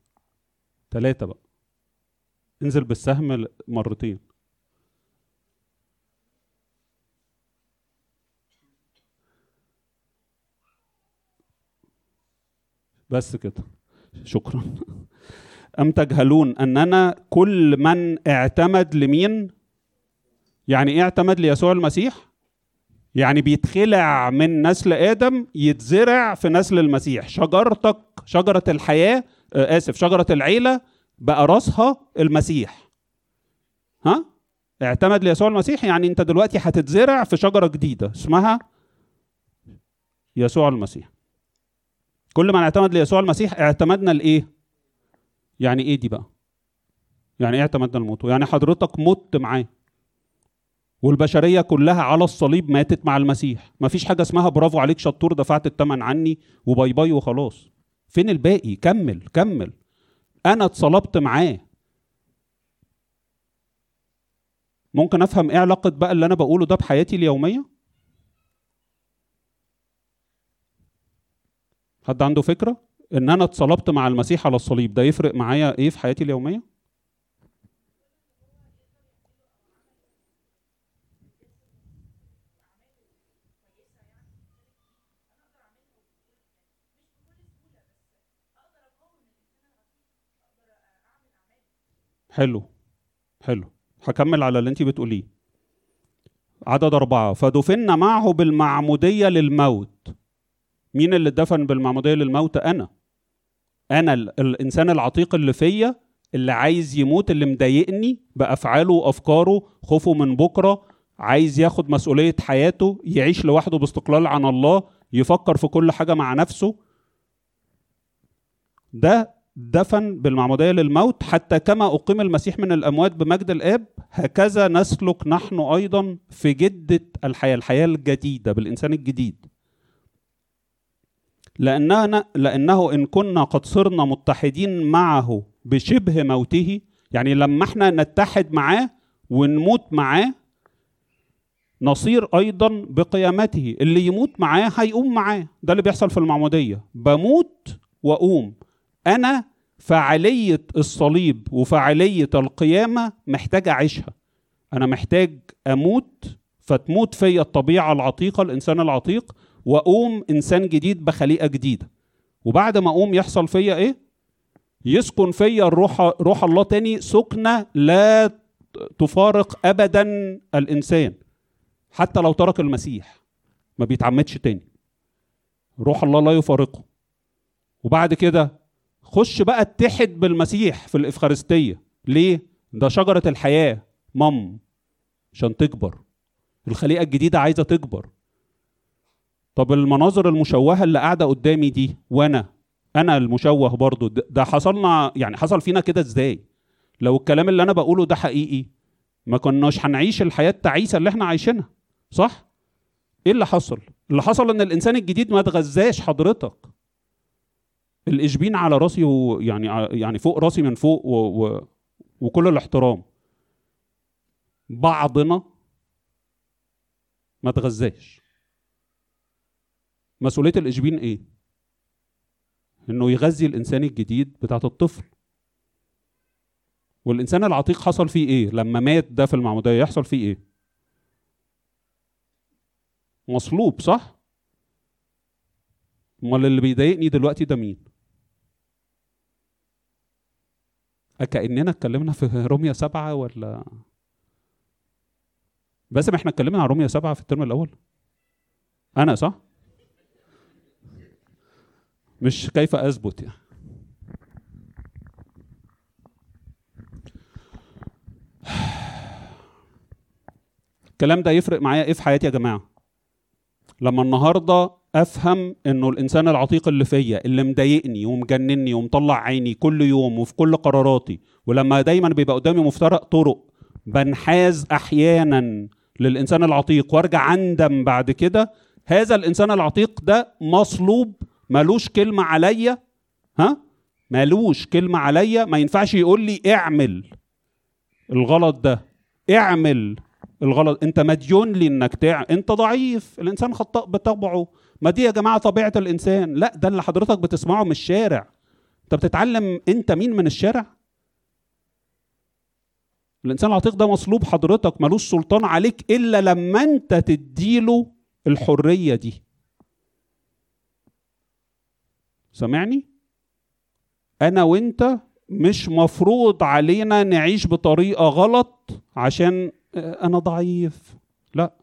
ثلاثة بقى. انزل بالسهم مرتين. بس كده. شكرا. [laughs] أم تجهلون أننا كل من اعتمد لمين؟ يعني إيه اعتمد ليسوع المسيح؟ يعني بيتخلع من نسل آدم يتزرع في نسل المسيح. شجرتك شجرة الحياة آه آسف شجرة العيلة بقى راسها المسيح. ها؟ اعتمد ليسوع المسيح؟ يعني أنت دلوقتي هتتزرع في شجرة جديدة اسمها يسوع المسيح. كل من اعتمد ليسوع المسيح اعتمدنا لإيه؟ يعني إيه دي بقى؟ يعني إيه اعتمدنا الموت يعني حضرتك مت معاه. والبشرية كلها على الصليب ماتت مع المسيح. مفيش حاجة اسمها برافو عليك شطور دفعت الثمن عني وباي باي وخلاص. فين الباقي؟ كمل كمل. أنا اتصلبت معاه. ممكن أفهم إيه علاقة بقى اللي أنا بقوله ده بحياتي اليومية؟ حد عنده فكرة إن أنا اتصلبت مع المسيح على الصليب ده يفرق معايا إيه في حياتي اليومية؟ حلو حلو. هكمل على اللي انت بتقوليه. عدد أربعة. فدفنا معه بالمعمودية للموت. مين اللي دفن بالمعمودية للموت؟ أنا. أنا ال- الإنسان العتيق اللي فيا اللي عايز يموت اللي مضايقني بأفعاله وأفكاره خوفه من بكرة عايز ياخد مسؤولية حياته يعيش لوحده باستقلال عن الله يفكر في كل حاجة مع نفسه. ده دفن بالمعمودية للموت. حتى كما أقيم المسيح من الأموات بمجد الآب هكذا نسلك نحن أيضا في جدة الحياة الحياة الجديدة بالإنسان الجديد. لأننا لأنه إن كنا قد صرنا متحدين معه بشبه موته يعني لما إحنا نتحد معاه ونموت معاه نصير أيضا بقيامته. اللي يموت معاه هيقوم معاه. ده اللي بيحصل في المعمودية. بموت وأقوم. أنا فعالية الصليب وفعالية القيامة محتاج أعيشها. أنا محتاج أموت فتموت فيا الطبيعة العتيقة الإنسان العتيق واقوم انسان جديد بخليقة جديدة. وبعد ما اقوم يحصل فيا إيه؟ يسكن فيا الروح روح الله تاني سكنة لا تفارق ابدا الإنسان. حتى لو ترك المسيح ما بيتعمدش تاني. روح الله لا يفارقه. وبعد كده خش بقى اتحد بالمسيح في الإفخارستية. ليه؟ ده شجرة الحياة. مم. عشان تكبر. الخليقة الجديدة عايزة تكبر. طب المناظر المشوهة اللي قاعدة قدامي دي وأنا أنا المشوه برضو ده حصلنا يعني حصل فينا كده إزاي؟ لو الكلام اللي أنا بقوله ده حقيقي ما كناش هنعيش الحياة التعيسة اللي إحنا عايشينها صح؟ إيه اللي حصل؟ اللي حصل إن الإنسان الجديد ما اتغذاش حضرتك. الإشبين على راسي ويعني يعني فوق راسي من فوق و... و... وكل الاحترام. بعضنا ما تغذاش. مسؤولية الاشبين إيه؟ إنه يغذي الإنسان الجديد بتاعت الطفل. والإنسان العتيق حصل فيه إيه؟ لما مات ده في المعمودية يحصل فيه إيه؟ مصلوب صح؟ أمال اللي بيضايقني دلوقتي ده مين؟ كأننا اتكلمنا في روميا سبعة ولا؟ باسم إحنا اتكلمنا عن روميا سبعة في الترم الأول. أنا صح؟ مش كيف أثبت يعني. الكلام ده يفرق معايا إيه في حياتي يا جماعة؟ لما النهارده أفهم إنه الإنسان العتيق اللي فيا اللي مضايقني ومجنني ومطلع عيني كل يوم وفي كل قراراتي ولما دايما بيبقى قدامي مفترق طرق بنحاز أحيانا للإنسان العتيق وأرجع أندم بعد كده هذا الإنسان العتيق ده مصلوب ملوش كلمة عليا؟ ها؟ ملوش كلمة عليا؟ ما ينفعش يقول لي اعمل الغلط ده. اعمل الغلط. انت مديون لي انك تع... انت ضعيف. الانسان خطاء بطبعه. ما دي يا جماعة طبيعة الانسان. لا ده اللي حضرتك بتسمعه من الشارع. انت بتتعلم انت مين من الشارع؟ الانسان العتيق ده مصلوب حضرتك. ملوش سلطان عليك إلا لما انت تديله الحرية دي. سامعني؟ أنا وأنت مش مفروض علينا نعيش بطريقة غلط عشان أنا ضعيف. لا.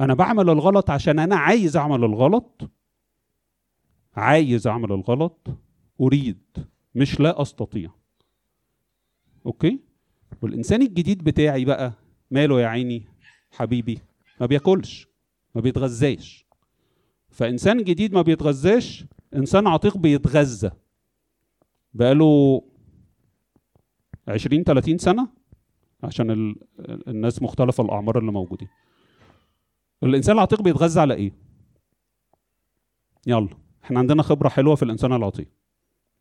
أنا بعمل الغلط عشان أنا عايز أعمل الغلط. عايز أعمل الغلط. أريد. مش لا أستطيع. أوكي؟ والإنسان الجديد بتاعي بقى ماله يا عيني؟ حبيبي ما بياكلش ما بيتغذاش. فإنسان جديد ما بيتغذاش إنسان عتيق بيتغذى. بقاله 20 30 سنة عشان ال... الناس مختلفة الأعمار اللي موجودين الإنسان العتيق بيتغذى على إيه؟ يلا إحنا عندنا خبرة حلوة في الإنسان العتيق.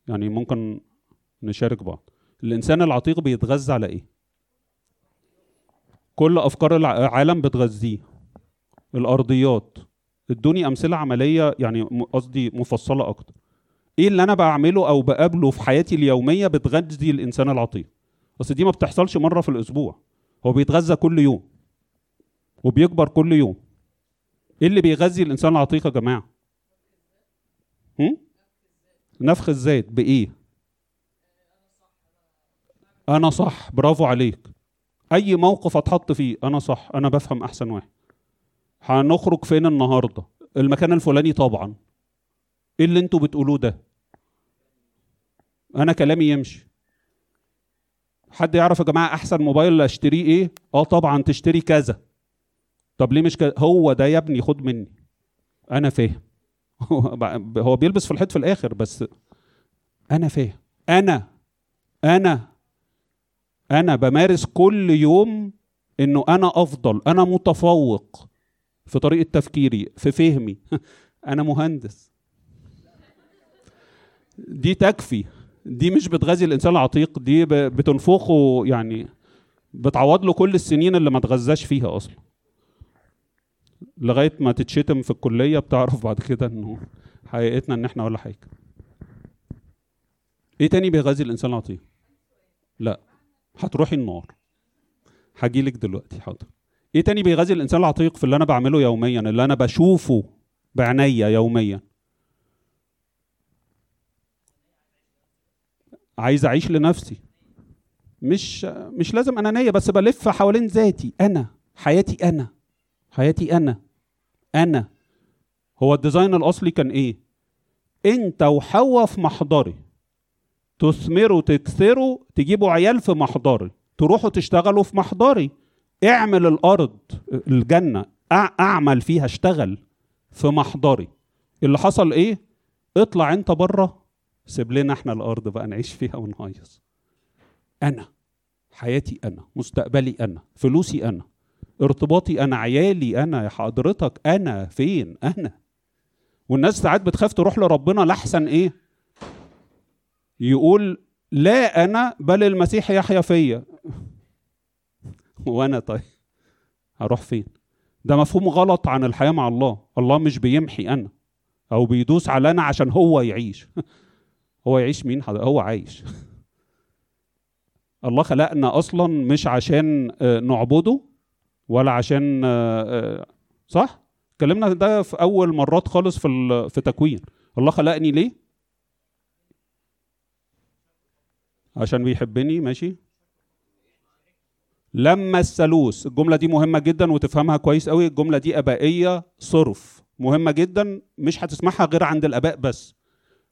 يعني ممكن نشارك بعض. الإنسان العتيق بيتغذى على إيه؟ كل أفكار العالم بتغذيه. الأرضيات ادوني أمثلة عملية يعني قصدي مفصلة أكتر. إيه اللي أنا بعمله أو بقابله في حياتي اليومية بتغذي الإنسان العتيق بس دي ما بتحصلش مرة في الأسبوع. هو بيتغذى كل يوم وبيكبر كل يوم. إيه اللي بيغذي الإنسان العتيق يا جماعة؟ هم؟ نفخ الذات بإيه؟ أنا صح. برافو عليك. أي موقف أتحط فيه أنا صح. أنا بفهم أحسن واحد. هنخرج فين النهارده؟ المكان الفلاني طبعا. إيه اللي أنتوا بتقولوه ده؟ أنا كلامي يمشي. حد يعرف يا جماعة أحسن موبايل أشتريه إيه؟ آه طبعا تشتري كذا. طب ليه مش كذا هو ده يا ابني خد مني. أنا فاهم. [laughs] هو بيلبس في الحيط في الآخر بس أنا فاهم. أنا أنا أنا بمارس كل يوم إنه أنا أفضل أنا متفوق. في طريقة تفكيري في فهمي. [laughs] أنا مهندس. دي تكفي. دي مش بتغذي الإنسان العتيق دي بتنفخه يعني بتعوض له كل السنين اللي ما اتغذاش فيها أصلا. لغاية ما تتشتم في الكلية بتعرف بعد كده إنه حقيقتنا إن إحنا ولا حاجة. إيه تاني بيغذي الإنسان العطيه لا. هتروحي النار. هجيلك دلوقتي حاضر. إيه تاني بيغذي الانسان العتيق في اللي أنا بعمله يوميا اللي أنا بشوفه بعينيا يوميا؟ عايز اعيش لنفسي. مش مش لازم انانيه بس بلف حوالين ذاتي أنا حياتي أنا حياتي أنا أنا. هو الديزاين الاصلي كان إيه؟ انت وحواء في محضري. تثمروا تكثروا تجيبوا عيال في محضري. تروحوا تشتغلوا في محضري. اعمل الأرض الجنة أعمل فيها اشتغل في محضري. اللي حصل إيه؟ اطلع أنت بره سيب لنا إحنا الأرض بقى نعيش فيها ونهيص. أنا حياتي أنا مستقبلي أنا فلوسي أنا ارتباطي أنا عيالي أنا يا حضرتك أنا فين؟ أنا. والناس ساعات بتخاف تروح لربنا لاحسن إيه؟ يقول لا أنا بل المسيح يحيا فيا. [laughs] وأنا طيب. هروح فين؟ ده مفهوم غلط عن الحياة مع الله. الله مش بيمحي أنا أو بيدوس على أنا عشان هو يعيش. [laughs] هو يعيش مين؟ هو عايش. [laughs] الله خلقنا أصلا مش عشان آه، نعبده ولا عشان آه، آه، صح؟ اتكلمنا ده في أول مرات خالص في في تكوين. الله خلقني ليه؟ عشان بيحبني ماشي. لما الثالوث الجملة دي مهمة جدا وتفهمها كويس قوي الجملة دي أبائية صرف. مهمة جدا مش هتسمعها غير عند الأباء بس.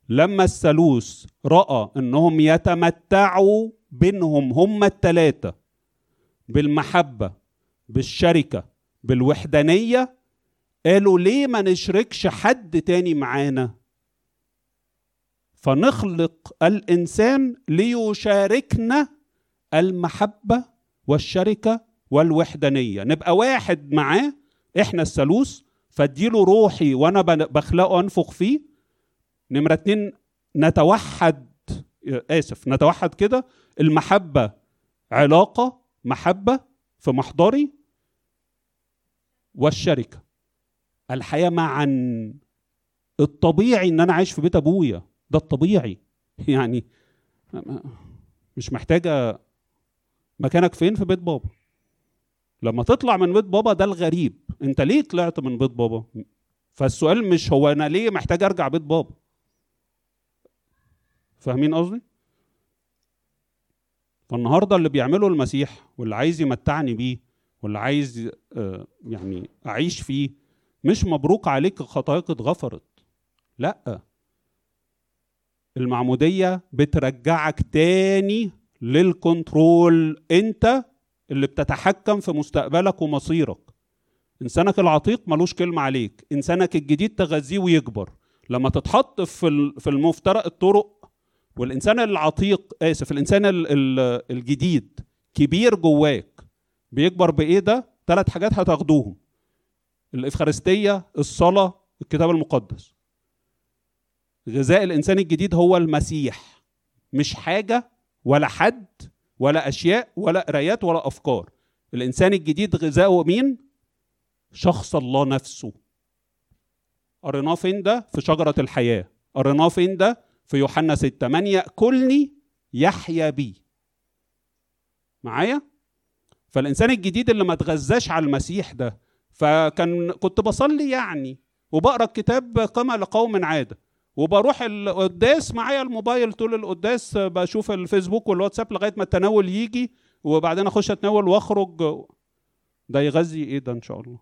لما الثالوث رأى إنهم يتمتعوا بينهم هم الثلاثه بالمحبة بالشركة بالوحدانية قالوا ليه ما نشركش حد تاني معانا؟ فنخلق الإنسان ليشاركنا المحبة والشركة والوحدانية. نبقى واحد معاه إحنا الثالوث فاديله روحي وأنا بخلقه أنفخ فيه. نمرة اتنين نتوحد آسف نتوحد كده. المحبة علاقة محبة في محضري. والشركة. الحياة معا. الطبيعي إن أنا عايش في بيت أبويا. ده الطبيعي. يعني مش محتاجة مكانك فين؟ في بيت بابا. لما تطلع من بيت بابا ده الغريب. انت ليه طلعت من بيت بابا؟ فالسؤال مش هو أنا ليه محتاج ارجع بيت بابا؟ فاهمين قصدي؟ فالنهارده اللي بيعمله المسيح واللي عايز يمتعني بيه واللي عايز آه، يعني اعيش فيه مش مبروك عليك خطاياك اتغفرت. لا. المعمودية بترجعك تاني للكنترول. انت اللي بتتحكم في مستقبلك ومصيرك. انسانك العتيق ملوش كلمة عليك. انسانك الجديد تغذيه ويكبر. لما تتحط في في المفترق الطرق والانسان العتيق آسف الانسان الجديد كبير جواك بيكبر بإيه ده؟ ثلاث حاجات هتاخدوهم. الإفخارستية الصلاة الكتاب المقدس. غذاء الإنسان الجديد هو المسيح مش حاجة ولا حد ولا أشياء ولا قرايات ولا أفكار. الإنسان الجديد غذاؤه مين؟ شخص الله نفسه. قريناه فين ده في شجرة الحياة. قريناه فين ده في يوحنا 6 من ياكلني يحيا بي. معايا؟ فالإنسان الجديد اللي ما تغذاش على المسيح ده فكان كنت بصلي يعني وبقرأ الكتاب قمة لقوم عادة. وبروح القداس معايا الموبايل طول القداس بشوف الفيسبوك والواتساب لغاية ما التناول يجي وبعدين أخش أتناول وأخرج. ده يغذي إيه ده إن شاء الله.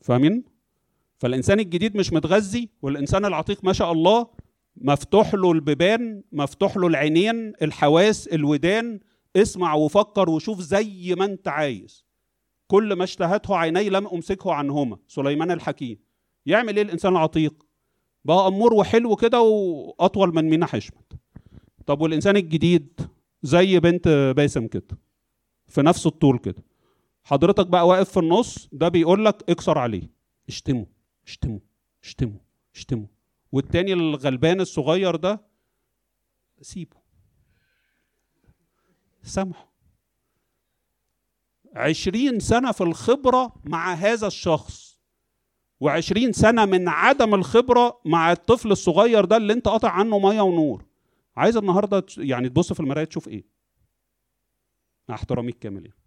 فاهمين؟ فالإنسان الجديد مش متغذي والإنسان العتيق ما شاء الله مفتوح له البيبان مفتوح له العينين الحواس الودان. اسمع وفكر وشوف زي ما أنت عايز. كل ما اشتهته عيني لم أمسكه عنهما. سليمان الحكيم. يعمل إيه الإنسان العتيق؟ بقى أمور وحلو كده وأطول من مينا حشمت. طب والإنسان الجديد زي بنت باسم كده في نفس الطول كده حضرتك بقى واقف في النص ده بيقول لك اكسر عليه اشتمه اشتمه اشتمه اشتمه. والتاني الغلبان الصغير ده سيبه. سامحه. عشرين سنة في الخبرة مع هذا الشخص. وعشرين سنة من عدم الخبرة مع الطفل الصغير ده اللي انت قاطع عنه مية ونور. عايز النهاردة يعني تبص في المراية تشوف إيه؟ مع احترامي الكامل يعني.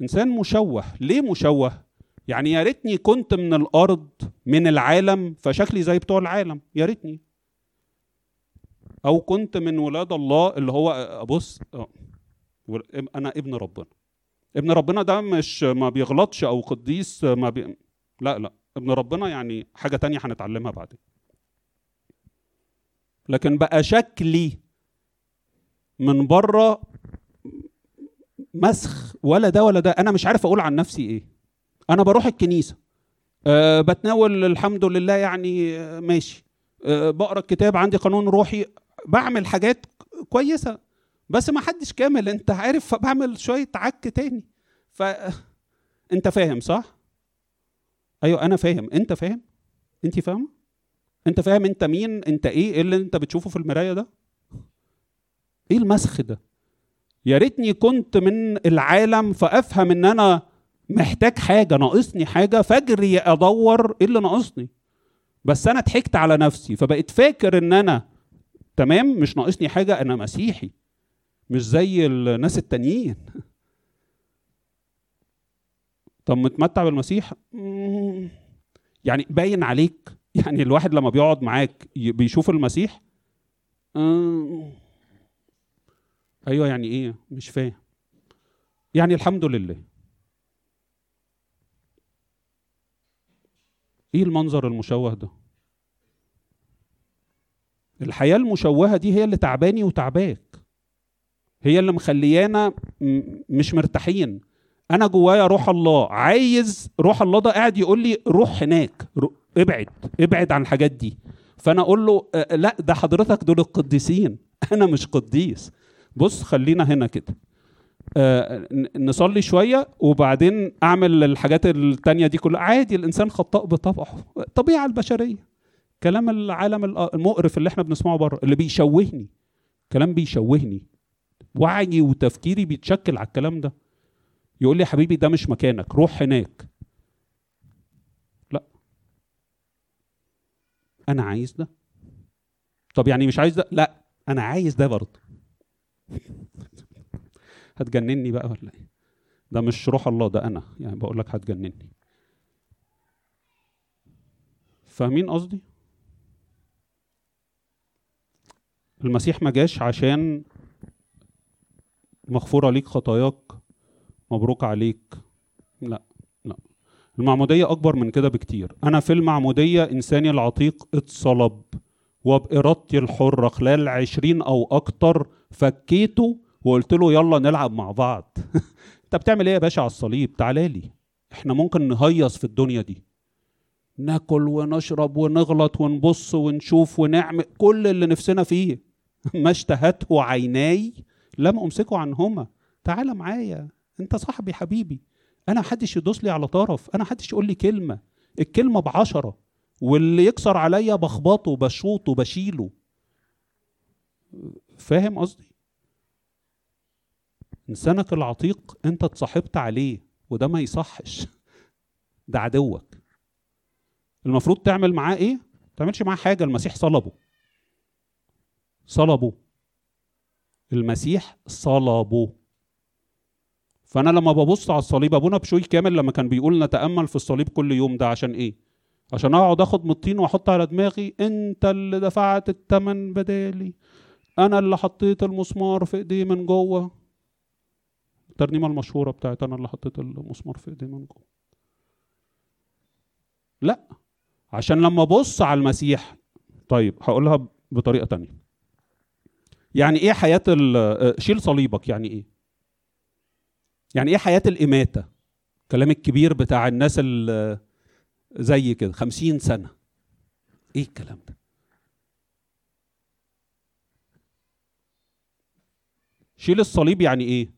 إنسان مشوه. ليه مشوه؟ يعني يا ريتني كنت من الأرض من العالم فشكلي زي بتوع العالم. يا ريتني. أو كنت من ولاد الله اللي هو ابص أنا ابن ربنا. ابن ربنا ده مش ما بيغلطش أو قديس ما بي... لا لا ابن ربنا يعني حاجة تانية هنتعلمها بعدين. لكن بقى شكلي من بره مسخ ولا ده ولا ده. أنا مش عارف أقول عن نفسي إيه. أنا بروح الكنيسة. أه بتناول الحمد لله يعني أه ماشي. أه بقرأ الكتاب عندي قانون روحي بعمل حاجات كويسة. بس ما حدش كامل انت عارف فبعمل شوية عك تاني. ف [laughs] انت فاهم صح؟ أيوه أنا فاهم. انت فاهم؟ انت فاهمة؟ انت فاهم انت مين انت إيه إيه اللي انت بتشوفه في المراية ده؟ إيه المسخ ده؟ يا ريتني كنت من العالم فأفهم إن أنا محتاج حاجة ناقصني حاجة فأجري أدور إيه اللي ناقصني. بس أنا ضحكت على نفسي فبقيت فاكر إن أنا تمام مش ناقصني حاجة أنا مسيحي. مش زي الناس التانيين. طب متمتع بالمسيح؟ يعني باين عليك. يعني الواحد لما بيقعد معاك بيشوف المسيح؟ أيوه يعني إيه؟ مش فاهم. يعني الحمد لله. إيه المنظر المشوه ده؟ الحياة المشوهة دي هي اللي تعباني وتعباك. هي اللي مخليانا مش مرتاحين. أنا جوايا روح الله. عايز روح الله ده قاعد يقول لي روح هناك. ابعد ابعد عن الحاجات دي. فانا أقول له لا ده حضرتك دول القديسين. [laughs] أنا مش قديس. بص خلينا هنا كده. آه نصلي شوية وبعدين أعمل الحاجات التانية دي كلها. عادي الإنسان خطاء بطبعه. طبيعة البشرية. كلام العالم المقرف اللي إحنا بنسمعه بره اللي بيشوهني. كلام بيشوهني. وعي وتفكيري بيتشكل على الكلام ده. يقول لي يا حبيبي ده مش مكانك روح هناك. لا. أنا عايز ده. طب يعني مش عايز ده؟ لا أنا عايز ده برضه. [laughs] هتجنني بقى ولا إيه؟ ده مش روح الله ده أنا. يعني بقول لك هتجنني. فاهمين قصدي؟ المسيح ما جاش عشان مغفورة ليك خطاياك مبروك عليك. لا لا. المعمودية أكبر من كده بكتير. أنا في المعمودية إنساني العتيق اتصلب وبإرادتي الحرة خلال عشرين أو أكتر فكيته وقلت له يلا نلعب مع بعض. [laughs] انت بتعمل إيه يا باشا على الصليب؟ تعالى لي. إحنا ممكن نهيص في الدنيا دي. ناكل ونشرب ونغلط ونبص ونشوف ونعمل كل اللي نفسنا فيه. [laughs] ما اشتهته عيناي لم أمسكه عنهما. تعالى معايا. أنت صاحبي حبيبي. أنا محدش يدوس لي على طرف. أنا محدش يقول لي كلمة. الكلمة بعشرة. واللي يكسر عليا بخبطه بشوطه بشيله فاهم قصدي؟ إنسانك العتيق أنت اتصاحبت عليه وده ما يصحش. ده عدوك. المفروض تعمل معاه إيه؟ ما تعملش معاه حاجة. المسيح صلبه. صلبه. المسيح صلبه. فأنا لما ببص على الصليب أبونا بشوي كامل لما كان بيقول نتأمل في الصليب كل يوم ده عشان إيه؟ عشان أقعد آخد من الطين وأحط على دماغي أنت اللي دفعت الثمن بدالي. أنا اللي حطيت المسمار في ايديه من جوه. الترنيمة المشهورة بتاعت أنا اللي حطيت المسمار في ايديه من جوه. لا عشان لما ابص على المسيح طيب هقولها بطريقة تانية. يعني إيه حياة شيل صليبك يعني إيه؟ يعني إيه حياة الإماتة؟ الكلام الكبير بتاع الناس اللي زي كده خمسين سنة. إيه الكلام ده؟ شيل الصليب يعني إيه؟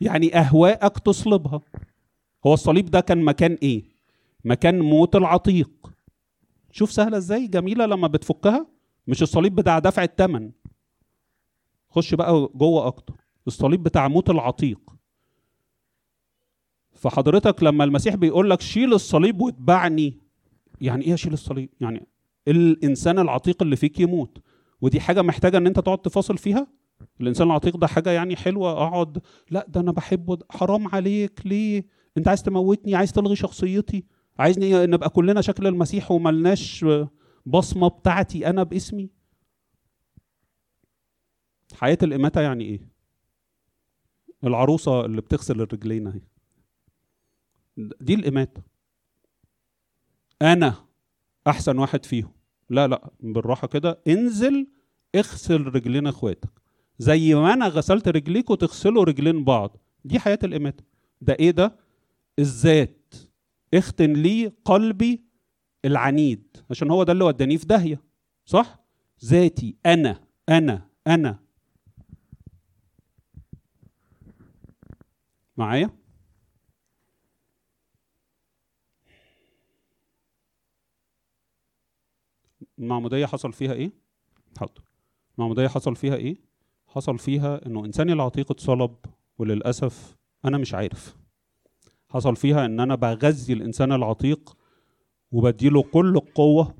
يعني أهواءك تصلبها. هو الصليب ده كان مكان إيه؟ مكان موت العتيق. شوف سهلة إزاي؟ جميلة لما بتفكها مش الصليب بتاع دفع الثمن خش بقى جوه أكتر. الصليب بتاع موت العتيق. فحضرتك لما المسيح بيقول لك شيل الصليب واتبعني يعني إيه اشيل الصليب؟ يعني الإنسان العتيق اللي فيك يموت. ودي حاجة محتاجة إن أنت تقعد تفاصل فيها؟ الإنسان العتيق ده حاجة يعني حلوة أقعد لا ده أنا بحبه ده حرام عليك ليه؟ أنت عايز تموتني عايز تلغي شخصيتي عايزني نبقى كلنا شكل المسيح وملناش بصمة بتاعتي أنا باسمي؟ حياة الإماتة يعني إيه؟ العروسة اللي بتغسل الرجلين أهي. دي الإماتة. أنا أحسن واحد فيهم. لا لا بالراحة كده. انزل اغسل رجلين إخواتك. زي ما أنا غسلت رجليك وتغسلوا رجلين بعض. دي حياة الإماتة. ده إيه ده؟ الذات. اختن لي قلبي العنيد. عشان هو ده اللي وداني في داهية. صح؟ ذاتي. أنا أنا أنا. معايا؟ المعموديه حصل فيها إيه؟ حاضر. المعموديه حصل فيها إيه؟ حصل فيها إنه انساني العتيق اتصلب وللأسف أنا مش عارف. حصل فيها إن أنا بغذي الإنسان العتيق وبديله كل القوة.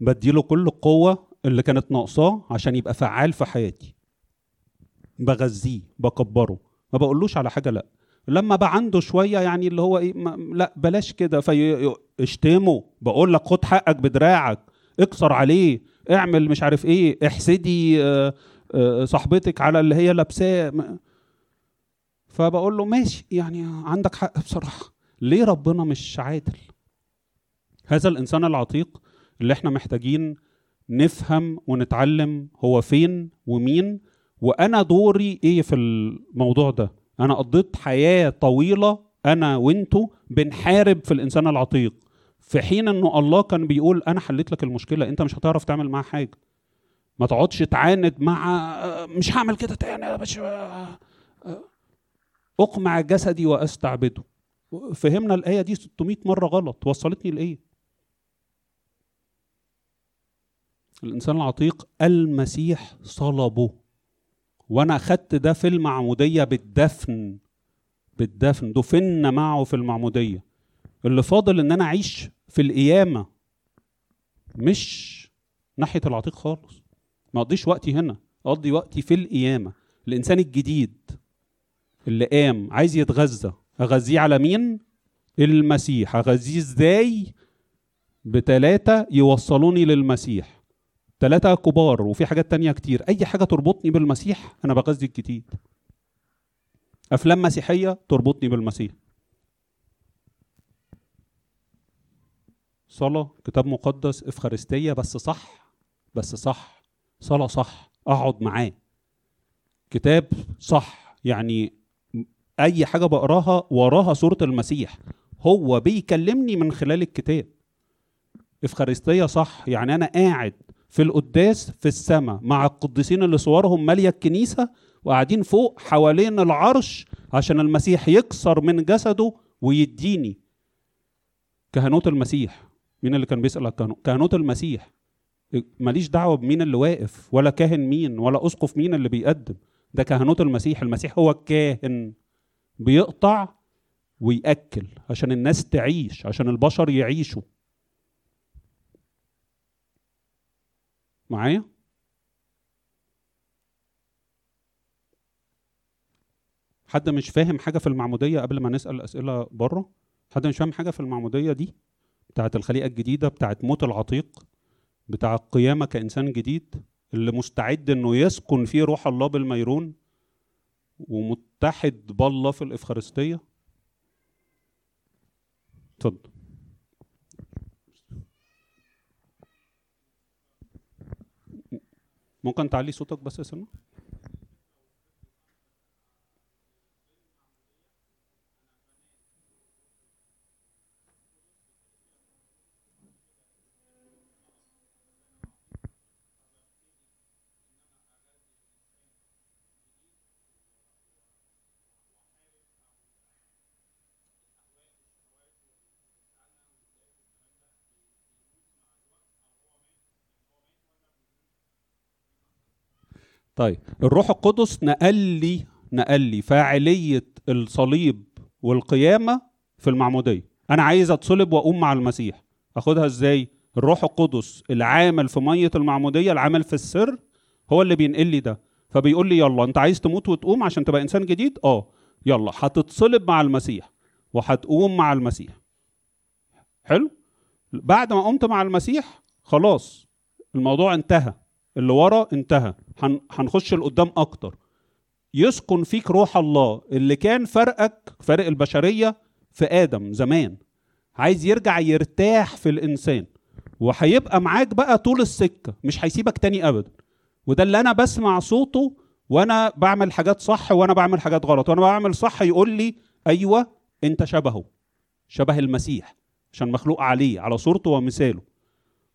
بديله كل القوة اللي كانت ناقصاه عشان يبقى فعال في حياتي. بغذيه بكبره ما بقولوش على حاجة لا. لما بقى عنده شوية يعني اللي هو إيه لا بلاش كده. فاشتمه بقول لك خد حقك بدراعك اكسر عليه اعمل مش عارف إيه احسدي آه، آه، صاحبتك على اللي هي لابساه فبقول له ماشي يعني عندك حق بصراحة. ليه ربنا مش عادل؟ هذا الإنسان العتيق اللي إحنا محتاجين نفهم ونتعلم هو فين ومين وأنا دوري إيه في الموضوع ده. أنا قضيت حياة طويلة أنا وأنتو بنحارب في الإنسان العتيق في حين إنه الله كان بيقول أنا حليت لك المشكلة أنت مش هتعرف تعمل معاها حاجة. ما تقعدش تعاند مع مش هعمل كده تاني يا باشا. أقمع جسدي وأستعبده. فهمنا الآية دي 600 مرة غلط. وصلتني لإيه؟ الإنسان العتيق المسيح صلبه. وأنا أخدت ده في المعمودية بالدفن بالدفن. دفنا معه في المعمودية. اللي فاضل إن أنا أعيش في القيامة مش ناحية العتيق خالص. ما أقضيش وقتي هنا أقضي وقتي في القيامة. الإنسان الجديد اللي قام عايز يتغذى. أغذيه على مين؟ المسيح. أغذيه إزاي؟ بتلاتة يوصلوني للمسيح. ثلاثة كبار وفي حاجات تانية كتير. أي حاجة تربطني بالمسيح أنا بغذي الجديد. أفلام مسيحية تربطني بالمسيح. صلاة كتاب مقدس إفخارستية بس صح بس صح. صلاة صح أقعد معاه. كتاب صح يعني أي حاجة بقراها وراها صورة المسيح. هو بيكلمني من خلال الكتاب. إفخارستية صح يعني أنا قاعد في القداس في السماء مع القديسين اللي صورهم ماليه الكنيسه وقاعدين فوق حوالين العرش عشان المسيح يكسر من جسده ويديني. كهنوت المسيح. مين اللي كان بيسأل كهنوت المسيح. ماليش دعوة بمين اللي واقف ولا كاهن مين ولا أسقف مين اللي بيقدم. ده كهنوت المسيح. المسيح هو الكاهن. بيقطع ويأكل عشان الناس تعيش عشان البشر يعيشوا. معايا؟ حد مش فاهم حاجة في المعمودية قبل ما نسأل أسئلة بره؟ حد مش فاهم حاجة في المعمودية دي؟ بتاعة الخليقة الجديدة بتاعة موت العتيق بتاع القيامه كإنسان جديد اللي مستعد إنه يسكن فيه روح الله بالميرون ومتحد بالله في الإفخارستية؟ اتفضل. ممكن تعلي صوتك بس يا طيب الروح القدس نقل لي نقل لي فاعلية الصليب والقيامة في المعمودية. أنا عايز أتصلب وأقوم مع المسيح. أخدها إزاي؟ الروح القدس العامل في مية المعمودية العامل في السر هو اللي بينقل لي ده. فبيقول لي يلا أنت عايز تموت وتقوم عشان تبقى إنسان جديد؟ آه. يلا هتتصلب مع المسيح وهتقوم مع المسيح. حلو؟ بعد ما قمت مع المسيح خلاص الموضوع انتهى. اللي ورا انتهى. هن- هنخش لقدام أكتر. يسكن فيك روح الله. اللي كان فرقك فرق البشرية في آدم زمان. عايز يرجع يرتاح في الإنسان. وهيبقى معاك بقى طول السكة. مش هيسيبك تاني ابدا. وده اللي أنا بسمع صوته وأنا بعمل حاجات صح وأنا بعمل حاجات غلط. وأنا بعمل صح يقول لي أيوه أنت شبهه. شبه المسيح. عشان مخلوق عليه على صورته ومثاله.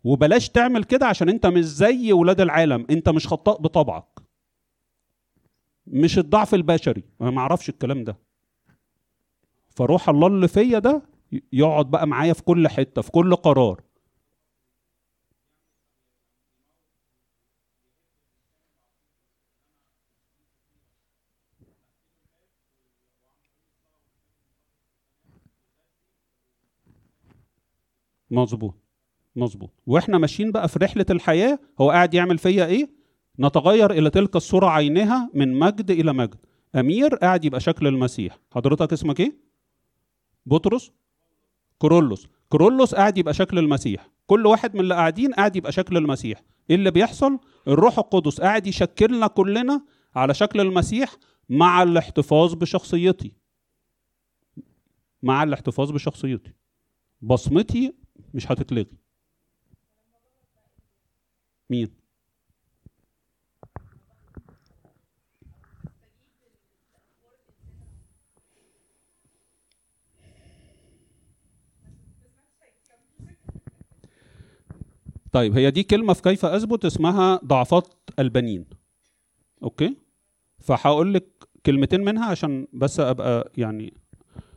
وبلاش تعمل كده عشان انت مش زي ولاد العالم. انت مش خطاء بطبعك. مش الضعف البشري. أنا ما أعرفش الكلام ده. فروح الله اللي فيا ده يقعد بقى معايا في كل حتة في كل قرار. مظبوط. مظبوط. وإحنا ماشيين بقى في رحلة الحياة هو قاعد يعمل فيا إيه؟ نتغير إلى تلك الصورة عينها من مجد إلى مجد. أمير قاعد يبقى شكل المسيح. حضرتك اسمك إيه؟ بطرس؟ كورولوس. كورولوس قاعد يبقى شكل المسيح. كل واحد من اللي قاعدين قاعد يبقى شكل المسيح. إيه اللي بيحصل؟ الروح القدس قاعد يشكلنا كلنا على شكل المسيح مع الاحتفاظ بشخصيتي. مع الاحتفاظ بشخصيتي. بصمتي مش هتتلغي. مين؟ طيب هي دي كلمة في كيف أثبت اسمها ضعفات البنين. أوكي؟ فهقول لك كلمتين منها عشان بس أبقى يعني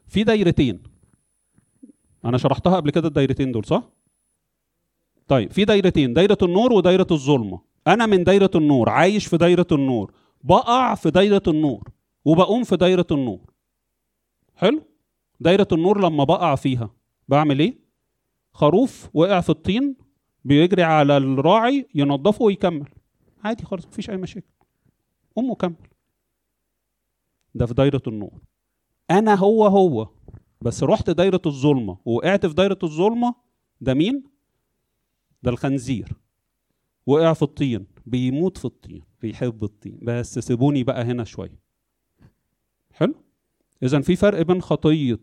في دايرتين. أنا شرحتها قبل كده الدايرتين دول صح؟ طيب في دايرتين دايرة النور ودايرة الظلمة أنا من دايرة النور عايش في دايرة النور بقع في دايرة النور وبقوم في دايرة النور. حلو؟ دايرة النور لما بقع فيها بعمل إيه؟ خروف وقع في الطين بيجري على الراعي ينظفه ويكمل. عادي خالص مفيش أي مشاكل. قوم وكمل. ده في دايرة النور. أنا هو هو بس رحت دايرة الظلمة وقعت في دايرة الظلمة ده مين؟ ده الخنزير. وقع في الطين بيموت في الطين بيحب الطين. بس سيبوني بقى هنا شوية. حلو؟ اذا في فرق بين خطية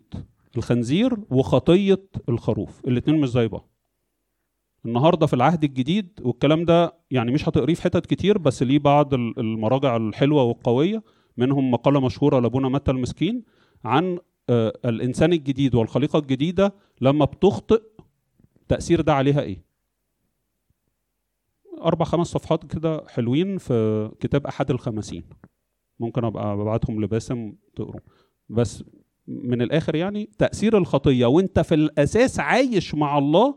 الخنزير وخطية الخروف. الاتنين مش زي بعض. النهارده في العهد الجديد والكلام ده يعني مش هتقريه في حتت كتير بس ليه بعض ال- المراجع الحلوة والقوية. منهم مقالة مشهورة لأبونا متى المسكين عن آه، الإنسان الجديد والخليقة الجديدة لما بتخطئ تأثير ده عليها إيه؟ أربع خمس صفحات كده حلوين في كتاب أحد الخمسين ممكن أبقى ببعتهم لباسم تقروا بس من الآخر يعني تأثير الخطية وأنت في الأساس عايش مع الله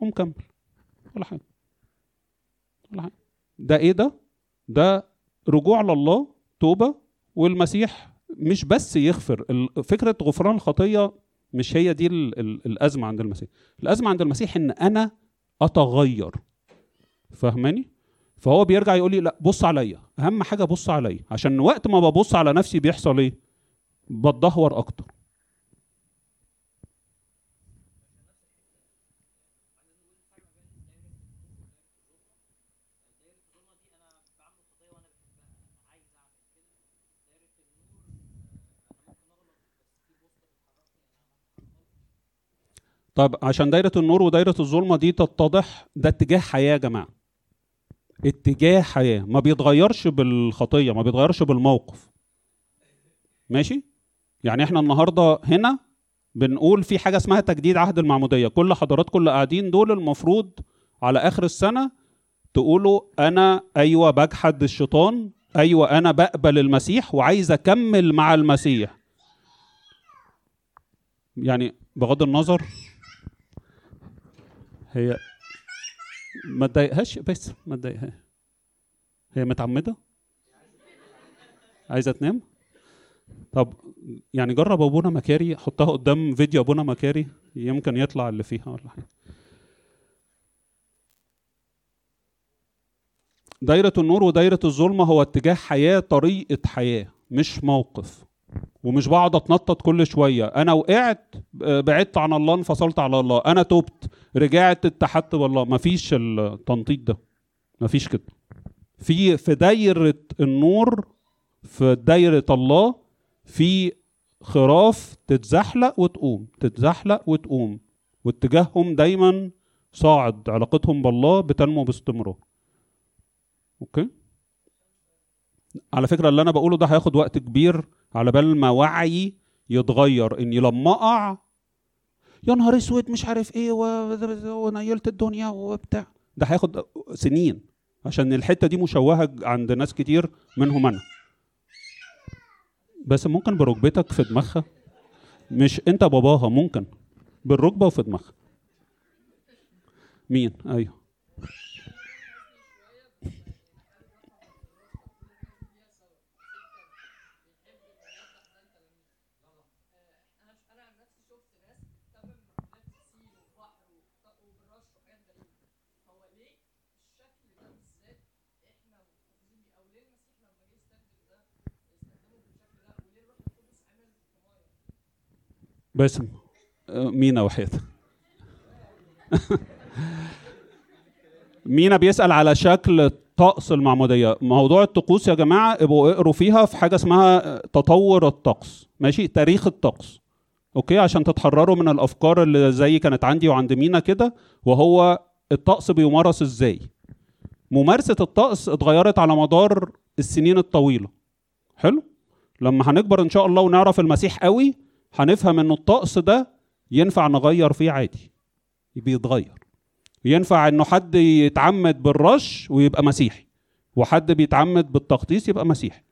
ومكمل ولا حاجة. ولا حاجة. ده إيه ده؟ ده رجوع لله توبة والمسيح مش بس يغفر. فكرة غفران الخطية مش هي دي ال ال الأزمة عند المسيح. الأزمة عند المسيح إن أنا أتغير. فاهماني؟ فهو بيرجع يقول لي لا بص عليا. أهم حاجة بص عليا. عشان وقت ما ببص على نفسي بيحصل إيه؟ بتدهور أكتر. طب عشان دايرة النور ودايرة الظلمة دي تتضح ده اتجاه حياة يا جماعة. اتجاه حياة. ما بيتغيرش بالخطية ما بيتغيرش بالموقف. ماشي؟ يعني إحنا النهاردة هنا بنقول في حاجة اسمها تجديد عهد المعمودية. كل حضراتكم اللي قاعدين دول المفروض على آخر السنة تقولوا أنا أيوة بجحد الشيطان أيوة أنا بقبل المسيح وعايز أكمل مع المسيح. يعني بغض النظر هي ما تضايقهاش؟ بس ما تضايقهاش هي متعمدة؟ عايزة تنام؟ طب يعني جرب أبونا مكاري حطها قدام فيديو أبونا مكاري يمكن يطلع اللي فيها ولا حاجة. دايرة النور ودايرة الظلمة هو اتجاه حياة طريقة حياة مش موقف. ومش بقعد أتنطط كل شوية. أنا وقعت بعدت عن الله انفصلت على الله. أنا تبت. رجعت اتحدت بالله مفيش التنطيط ده. مفيش كده. في في دايرة النور في دايرة الله في خراف تتزحلق وتقوم تتزحلق وتقوم. واتجاههم دايما صاعد علاقتهم بالله بتنمو باستمرار. أوكي؟ على فكرة اللي أنا بقوله ده هياخد وقت كبير على بال ما وعي يتغير. اني لما أقع يا نهار أسود مش عارف إيه ونيلت الدنيا وبتاع. ده هياخد سنين عشان الحتة دي مشوهة عند ناس كتير منهم أنا. بس ممكن بركبتك في دماغها؟ مش أنت باباها ممكن. بالركبة وفي دماغها. مين؟ أيوه. باسم مينا وحيد. [laughs] مينا بيسأل على شكل طقس المعمودية. موضوع الطقوس يا جماعة ابقوا اقروا فيها في حاجة اسمها تطور الطقس. ماشي؟ تاريخ الطقس. أوكي؟ عشان تتحرروا من الأفكار اللي زي كانت عندي وعند مينا كده وهو الطقس بيمارس إزاي. ممارسة الطقس اتغيرت على مدار السنين الطويلة. حلو؟ لما هنكبر إن شاء الله ونعرف المسيح قوي هنفهم ان الطقس ده ينفع نغير فيه عادي. بيتغير. ينفع إنه حد يتعمد بالرش ويبقى مسيحي وحد بيتعمد بالتقديس يبقى مسيحي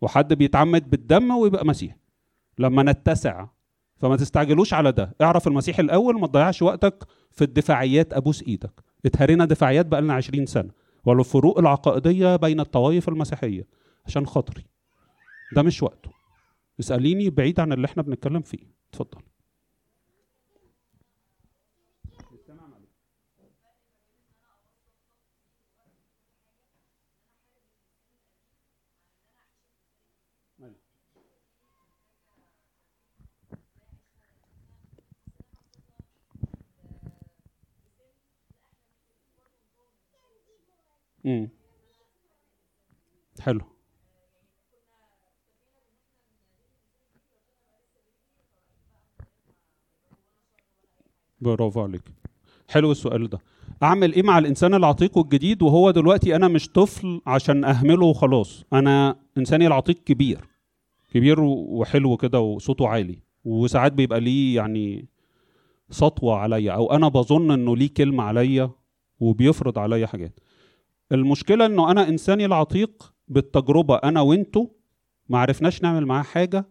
وحد بيتعمد بالدم ويبقى مسيحي. لما نتسع فما تستعجلوش على ده. اعرف المسيح الأول ما تضيعش وقتك في الدفاعيات أبوس إيدك. اتهرينا دفاعيات بقالنا 20 سنة والفروق العقائدية بين الطوائف المسيحية عشان خاطري. ده مش وقته. اسأليني بعيد عن اللي إحنا بنتكلم فيه. اتفضل. امم حلو. برافو عليك. حلو السؤال ده. أعمل إيه مع الإنسان العتيق والجديد وهو دلوقتي أنا مش طفل عشان أهمله وخلاص؟ أنا إنساني العتيق كبير. كبير وحلو كده وصوته عالي. وساعات بيبقى ليه يعني سطوة عليا أو أنا بظن إنه ليه كلمة عليا وبيفرض عليا حاجات. المشكلة إنه أنا إنساني العتيق بالتجربة أنا وإنتو ما عرفناش نعمل معاه حاجة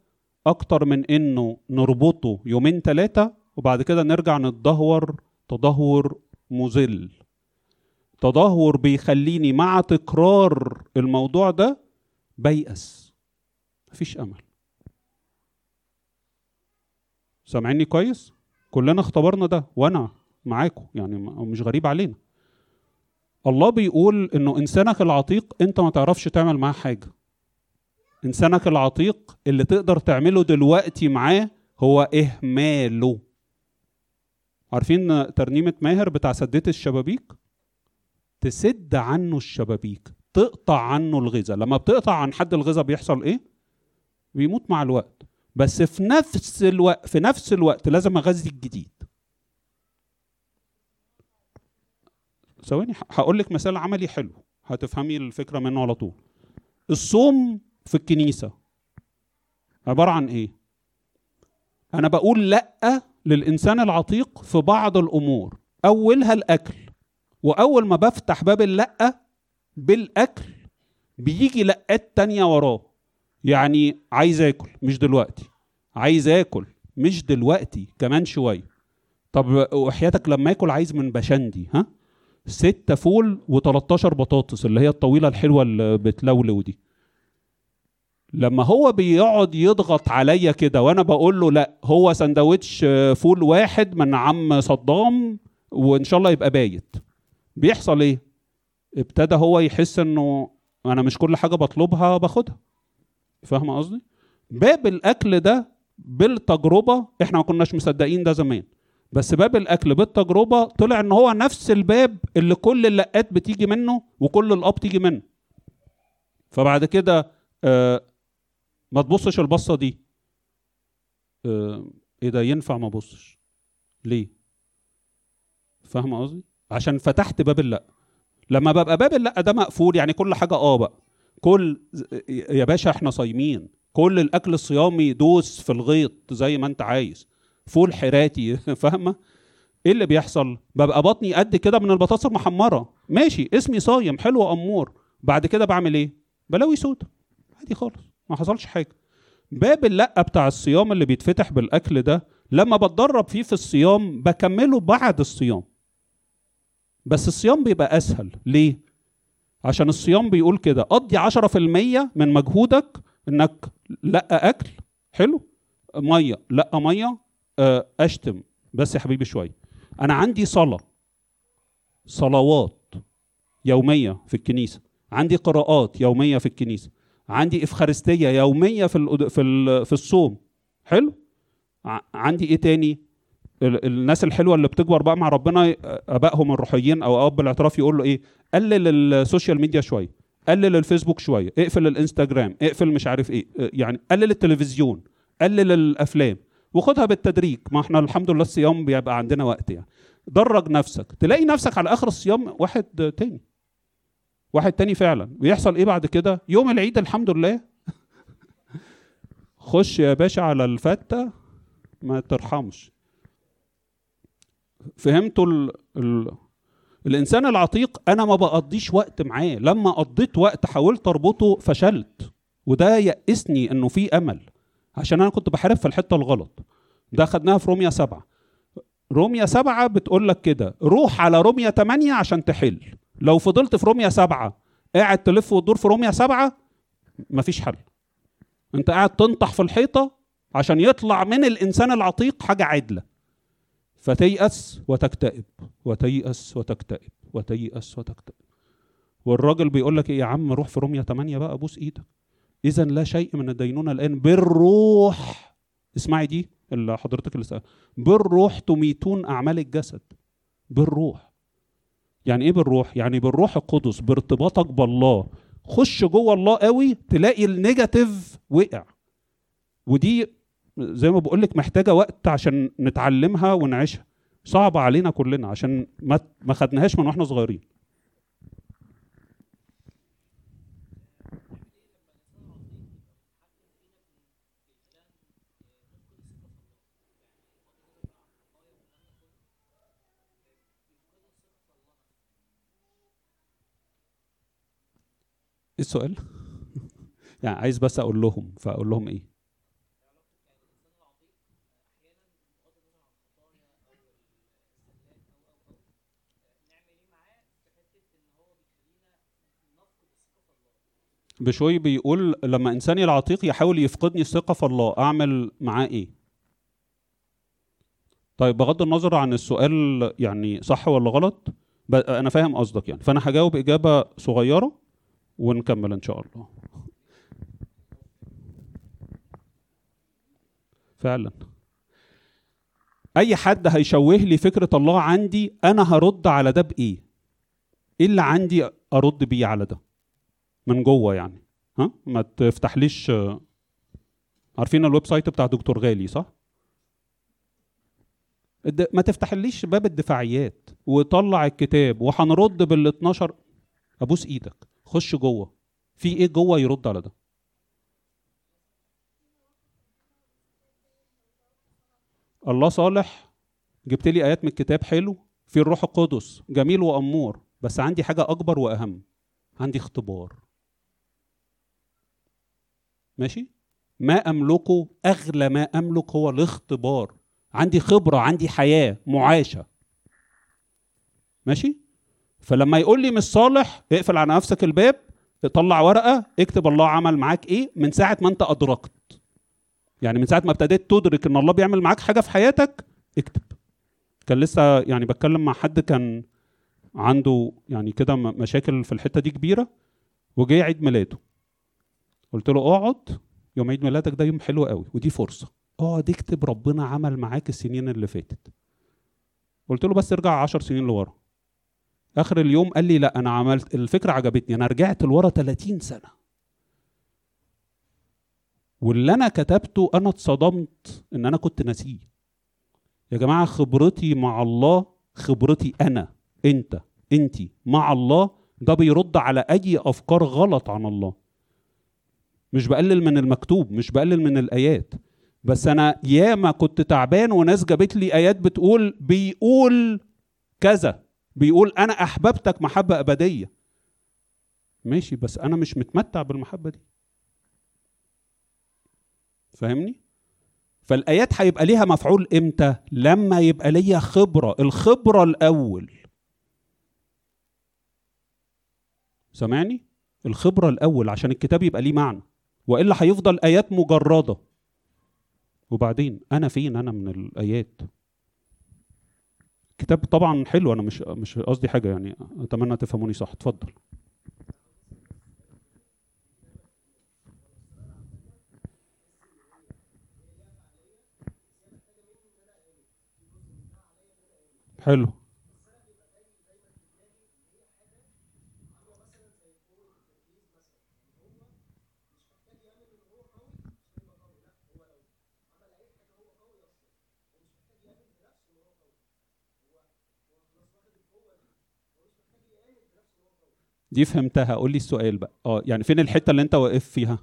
أكتر من إنه نربطه يومين ثلاثة وبعد كده نرجع نتدهور تدهور مذل. تدهور بيخليني مع تكرار الموضوع ده بيأس. مفيش أمل. سامعيني كويس؟ كلنا اختبرنا ده وأنا معاكم يعني مش غريب علينا. الله بيقول إنه إنسانك العتيق أنت ما تعرفش تعمل معاه حاجة. إنسانك العتيق اللي تقدر تعمله دلوقتي معاه هو إهماله. عارفين ترنيمة ماهر بتاع سديت الشبابيك؟ تسد عنه الشبابيك تقطع عنه الغذاء. لما بتقطع عن حد الغذاء بيحصل إيه؟ بيموت مع الوقت. بس في نفس الوقت في نفس الوقت لازم أغذي الجديد. ثواني هقول لك مثال عملي حلو. هتفهمي الفكرة منه على طول. الصوم في الكنيسة عبارة عن إيه؟ أنا بقول لأ للإنسان العتيق في بعض الأمور. أولها الأكل. وأول ما بفتح باب اللقة بالأكل بيجي لقات تانية وراه. يعني عايز آكل مش دلوقتي. عايز آكل مش دلوقتي كمان شوية. طب وحياتك لما آكل عايز من بشندي ها؟ ستة فول و13 بطاطس اللي هي الطويلة الحلوة اللي بتلولو دي لما هو بيقعد يضغط عليا كده وأنا بقول له لا هو سندوتش فول واحد من عم صدام وإن شاء الله يبقى بايت. بيحصل إيه؟ ابتدى هو يحس إنه أنا مش كل حاجة بطلبها باخدها. فاهم قصدي؟ باب الأكل ده بالتجربة إحنا ما كناش مصدقين ده زمان. بس باب الأكل بالتجربة طلع إن هو نفس الباب اللي كل اللقات بتيجي منه وكل الأب تيجي منه. فبعد كده آه ما تبصش البصة دي. آه إيه ده؟ ينفع ما أبصش. ليه؟ فاهم قصدي؟ عشان فتحت باب اللأ. لما ببقى باب اللأ ده مقفول يعني كل حاجة آه بقى. كل يا باشا إحنا صايمين. كل الأكل الصيامي دوس في الغيط زي ما أنت عايز. فول حراتي [laughs] فاهمة؟ إيه اللي بيحصل؟ ببقى بطني قد كده من البطاطس المحمرة. ماشي اسمي صايم حلو أمور. بعد كده بعمل إيه؟ بلاوي سودا عادي خالص. ما حصلش حاجة. باب اللقة بتاع الصيام اللي بيتفتح بالأكل ده لما بتدرب فيه في الصيام بكمله بعد الصيام. بس الصيام بيبقى أسهل. ليه؟ عشان الصيام بيقول كده قضي 10% من مجهودك إنك لا أكل. حلو؟ مية. لا مية أشتم. بس يا حبيبي شوية. أنا عندي صلاة. صلوات يومية في الكنيسة. عندي قراءات يومية في الكنيسة. عندي إفخارستية يومية في في في الصوم. حلو؟ عندي إيه تاني؟ الناس الحلوة اللي بتكبر بقى مع ربنا أبائهم الروحيين أو أب الاعتراف يقول له إيه؟ قلل ال social media شوية قلل الفيسبوك شوية اقفل الإنستجرام اقفل مش عارف إيه يعني قلل التلفزيون قلل الأفلام. وخدها بالتدريج. ما إحنا الحمد لله الصيام بيبقى عندنا وقت يعني. درج نفسك. تلاقي نفسك على آخر الصيام واحد تاني. واحد تاني فعلا. ويحصل إيه بعد كده؟ يوم العيد الحمد لله. [laughs] خش يا باشا على الفتة ما ترحمش. فهمتوا ال... ال... الإنسان العتيق أنا ما بقضيش وقت معاه. لما قضيت وقت حاولت أربطه فشلت. وده يأسني إنه في أمل. عشان أنا كنت بحارب في الحتة الغلط. ده خدناها في روميا سبعة. روميا سبعة بتقول لك كده. روح على روميا تمانية عشان تحل. لو فضلت في روميا سبعة قاعد تلف وتدور في روميا سبعة مفيش حل. انت قاعد تنطح في الحيطة عشان يطلع من الإنسان العتيق حاجة عدلة. فتيأس وتكتئب وتيأس وتكتئب وتيأس وتكتئب. والراجل بيقول لك إيه يا عم روح في روميا 8 بقى بوس إيدك. اذا لا شيء من الدينونة الآن. بالروح اسمعي دي اللي حضرتك اللي سأل بالروح تميتون أعمال الجسد. بالروح. يعني إيه بالروح؟ يعني بالروح القدس بارتباطك بالله. خش جوه الله قوي تلاقي النيجاتيف وقع. ودي زي ما بقول لك محتاجة وقت عشان نتعلمها ونعيشها. صعبة علينا كلنا عشان ما ما خدناهاش من وإحنا صغيرين. السؤال؟ يعني عايز بس أقول لهم فأقول لهم إيه؟ بشوي بيقول لما انساني العتيق يحاول يفقدني الثقه في الله أعمل معاه إيه؟ طيب بغض النظر عن السؤال يعني صح ولا غلط أنا فاهم قصدك يعني. فأنا هجاوب إجابة صغيرة ونكمل إن شاء الله. فعلا. أي حد هيشوه لي فكرة الله عندي أنا هرد على ده بإيه؟ إيه اللي عندي أرد بيه على ده؟ من جوه يعني. ها؟ ما تفتحليش. عارفين ال website بتاع دكتور غالي صح؟ ما تفتحليش باب الدفاعيات وطلع الكتاب وهنرد بال 12 أبوس إيدك. خش جوه. في إيه جوه يرد على ده؟ الله صالح جبت لي آيات من الكتاب حلو. في الروح القدس جميل وأمور بس عندي حاجة أكبر وأهم. عندي اختبار. ماشي؟ ما أملكه أغلى ما أملك هو الاختبار. عندي خبرة عندي حياة معاشه ماشي؟ فلما يقول لي مش صالح اقفل على نفسك الباب طلع ورقة اكتب الله عمل معاك إيه من ساعة ما انت أدركت. يعني من ساعة ما ابتديت تدرك إن الله بيعمل معاك حاجة في حياتك اكتب. كان لسه يعني بتكلم مع حد كان عنده يعني كده مشاكل في الحتة دي كبيرة وجاي عيد ميلاده. قلت له اقعد يوم عيد ميلادك ده يوم حلو قوي ودي فرصة. اقعد اكتب ربنا عمل معاك السنين اللي فاتت. قلت له بس ارجع 10 سنين لورا. آخر اليوم قال لي لا أنا عملت الفكرة عجبتني أنا رجعت لورا 30 سنة. واللي أنا كتبته أنا اتصدمت إن أنا كنت ناسيه. يا جماعة خبرتي مع الله خبرتي أنا أنت أنتي مع الله ده بيرد على أي أفكار غلط عن الله. مش بقلل من المكتوب مش بقلل من الآيات. بس أنا ياما كنت تعبان وناس جابت لي آيات بتقول بيقول كذا. بيقول أنا أحببتك محبة أبدية. ماشي بس أنا مش متمتع بالمحبة دي. فاهمني؟ فالآيات هيبقى ليها مفعول إمتى؟ لما يبقى ليا خبرة الخبرة الأول. سامعني الخبرة الأول عشان الكتاب يبقى ليه معنى. وإلا هيفضل آيات مجردة. وبعدين أنا فين؟ أنا من الآيات. الكتاب طبعا حلو أنا مش مش قصدي حاجة يعني أتمنى تفهموني صح. اتفضل. حلو. دي فهمتها. قول لي السؤال بقى. آه يعني فين الحتة اللي انت واقف فيها؟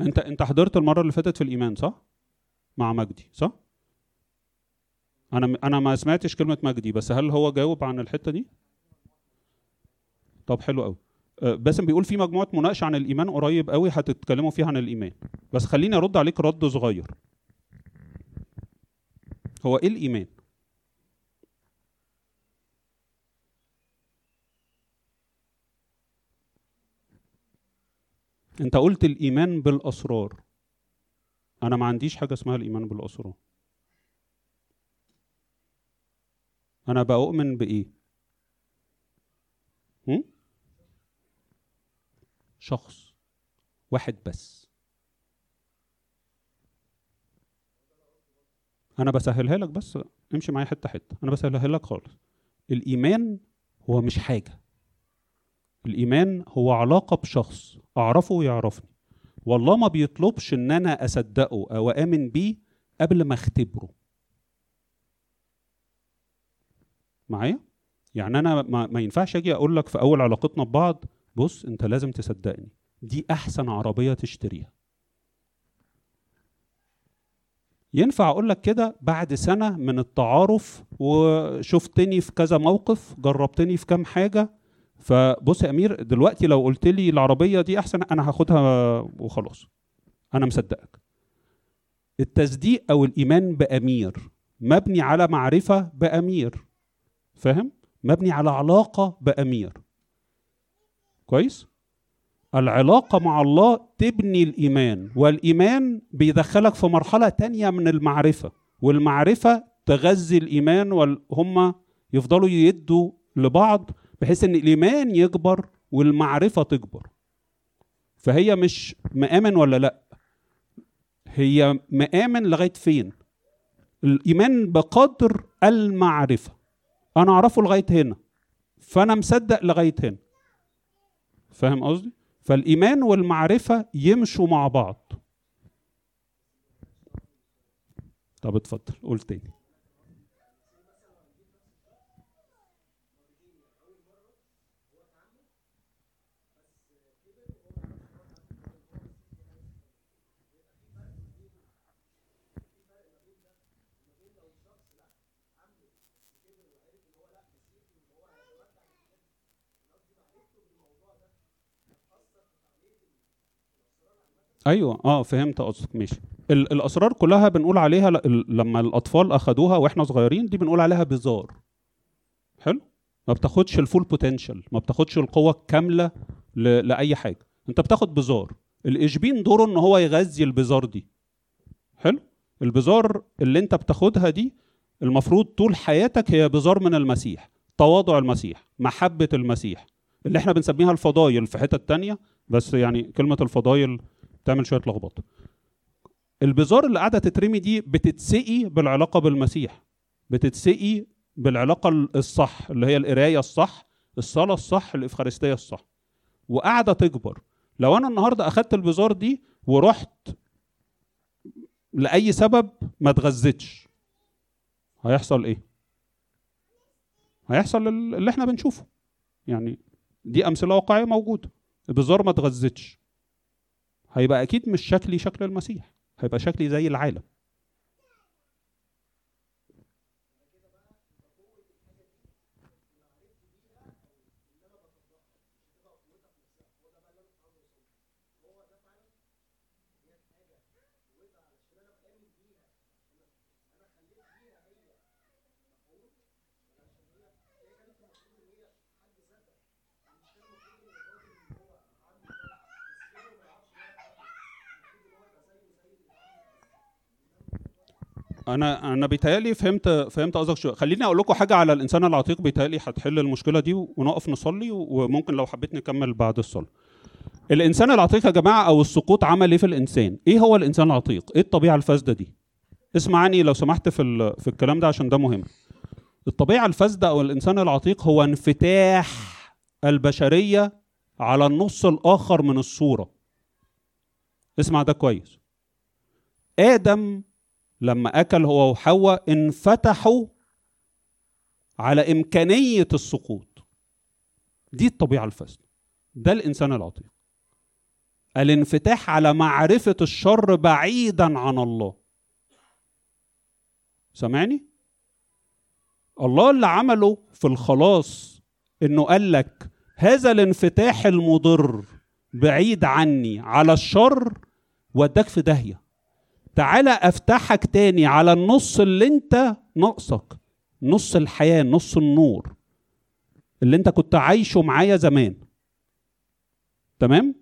انت انت حضرت المرة اللي فاتت في الإيمان صح؟ مع مجدي صح؟ أنا أنا ما سمعتش كلمة مجدي بس هل هو جاوب عن الحتة دي؟ طب حلو قوي. باسم بيقول في مجموعة مناقشه عن الإيمان قريب قوي هتتكلموا فيها عن الإيمان. بس خليني أرد عليك رد صغير. هو إيه الإيمان؟ أنت قلت الإيمان بالأسرار. أنا ما عنديش حاجة اسمها الإيمان بالأسرار. أنا بؤمن بإيه هم؟ شخص واحد بس. أنا بسهلها لك بس امشي معايا حتة حتة. أنا بسهلها لك خالص. الإيمان هو مش حاجة. الإيمان هو علاقة بشخص. أعرفه ويعرفني والله ما بيطلبش إن أنا أصدقه أو آمن بيه قبل ما أختبره. معايا؟ يعني أنا ما, ما ينفعش أجي أقول لك في أول علاقتنا ببعض بص انت لازم تصدقني دي أحسن عربية تشتريها. ينفع أقول لك كده؟ بعد سنة من التعارف وشفتني في كذا موقف جربتني في كام حاجة. فبص يا أمير دلوقتي لو قلت لي العربية دي أحسن أنا هاخدها وخلاص. أنا مصدقك. التصديق أو الإيمان بأمير مبني على معرفة بأمير. فاهم؟ مبني على علاقة بأمير. كويس؟ العلاقة مع الله تبني الإيمان والإيمان بيدخلك في مرحلة تانية من المعرفة والمعرفة تغذي الإيمان وهم يفضلوا يدوا لبعض بحيث إن الإيمان يكبر والمعرفة تكبر. فهي مش مآمن ولا لأ؟ هي مآمن لغاية فين؟ الإيمان بقدر المعرفة. أنا أعرفه لغاية هنا فأنا مصدق لغاية هنا. فاهم قصدي؟ فالإيمان والمعرفة يمشوا مع بعض. طب اتفضل قول تاني. أيوه آه فهمت قصدك ماشي. ال- الأسرار كلها بنقول عليها لما الأطفال أخدوها وإحنا صغيرين دي بنقول عليها بزار. حلو؟ ما بتاخدش الفول بوتنشال ما بتاخدش القوة الكاملة. لأي حاجة. أنت بتاخد بزار. الاشبين دوره إن هو يغذي البزار دي. حلو؟ البزار اللي أنت بتاخدها دي المفروض طول حياتك هي بزار من المسيح تواضع المسيح محبة المسيح اللي إحنا بنسميها الفضايل في حتة تانية بس يعني كلمة الفضايل تعمل شوية لخبطة البزار اللي قاعدة تترمي دي بتتسقي بالعلاقة بالمسيح بتتسقي بالعلاقة الصح اللي هي القراية الصح الصلاة الصح الإفخارستية الصح. وقاعدة تكبر. لو أنا النهاردة أخدت البزار دي ورحت لأي سبب ما اتغذتش هيحصل إيه؟ هيحصل اللي إحنا بنشوفه. يعني دي أمثلة واقعية موجودة. البزار ما اتغذتش. هيبقى أكيد مش شكلي شكل المسيح هيبقى شكلي زي العالم. أنا أنا بيتهيألي فهمت فهمت قصدك شوية. خليني أقول لكم حاجة على الإنسان العتيق بيتهيألي هتحل المشكلة دي ونقف نصلي وممكن لو حبيت نكمل بعد الصلاة. الإنسان العتيق يا جماعة أو السقوط عمل إيه في الإنسان إيه هو الإنسان العتيق؟ إيه الطبيعة الفاسدة دي؟ اسمعني لو سمحت في في الكلام ده عشان ده مهم. الطبيعة الفاسدة أو الإنسان العتيق هو انفتاح البشرية على النص الآخر من الصورة. اسمع ده كويس. آدم لما أكل هو وحواء انفتحوا على إمكانية السقوط. دي الطبيعة الفاسدة. ده الإنسان العتيق. الانفتاح على معرفة الشر بعيدا عن الله. سامعني الله اللي عمله في الخلاص إنه قال لك هذا الانفتاح المضر بعيد عني على الشر وداك في داهية. تعالى أفتحك تاني على النص اللي أنت ناقصك. نص الحياة نص النور. اللي أنت كنت عايشه معايا زمان. تمام؟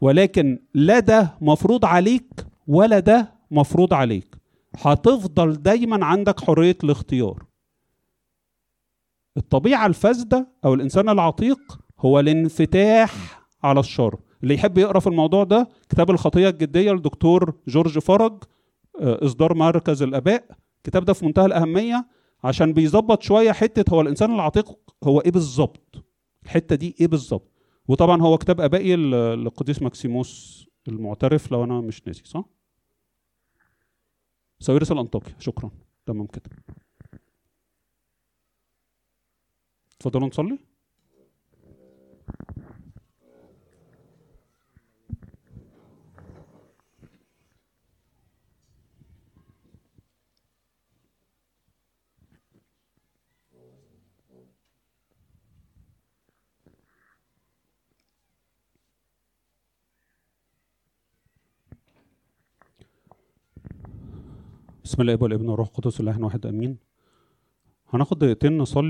ولكن لا ده مفروض عليك ولا ده مفروض عليك. هتفضل دايما عندك حرية الاختيار. الطبيعة الفاسدة أو الإنسان العتيق هو الانفتاح على الشر. اللي يحب يقرأ في الموضوع ده كتاب الخطية الجدية لدكتور جورج فرج آه، إصدار مركز الآباء. الكتاب ده في منتهى الأهمية عشان بيظبط شوية حتة هو الإنسان العتيق هو إيه بالظبط؟ الحتة دي إيه بالظبط؟ وطبعا هو كتاب آبائي للقديس ماكسيموس المعترف لو أنا مش ناسي صح؟ ساويرس الانطاكي شكرا. تمام كده. اتفضلوا نصلي. بسم الله والابن والروح القدس الله واحد آمين. هناخد دقيقتين نصلي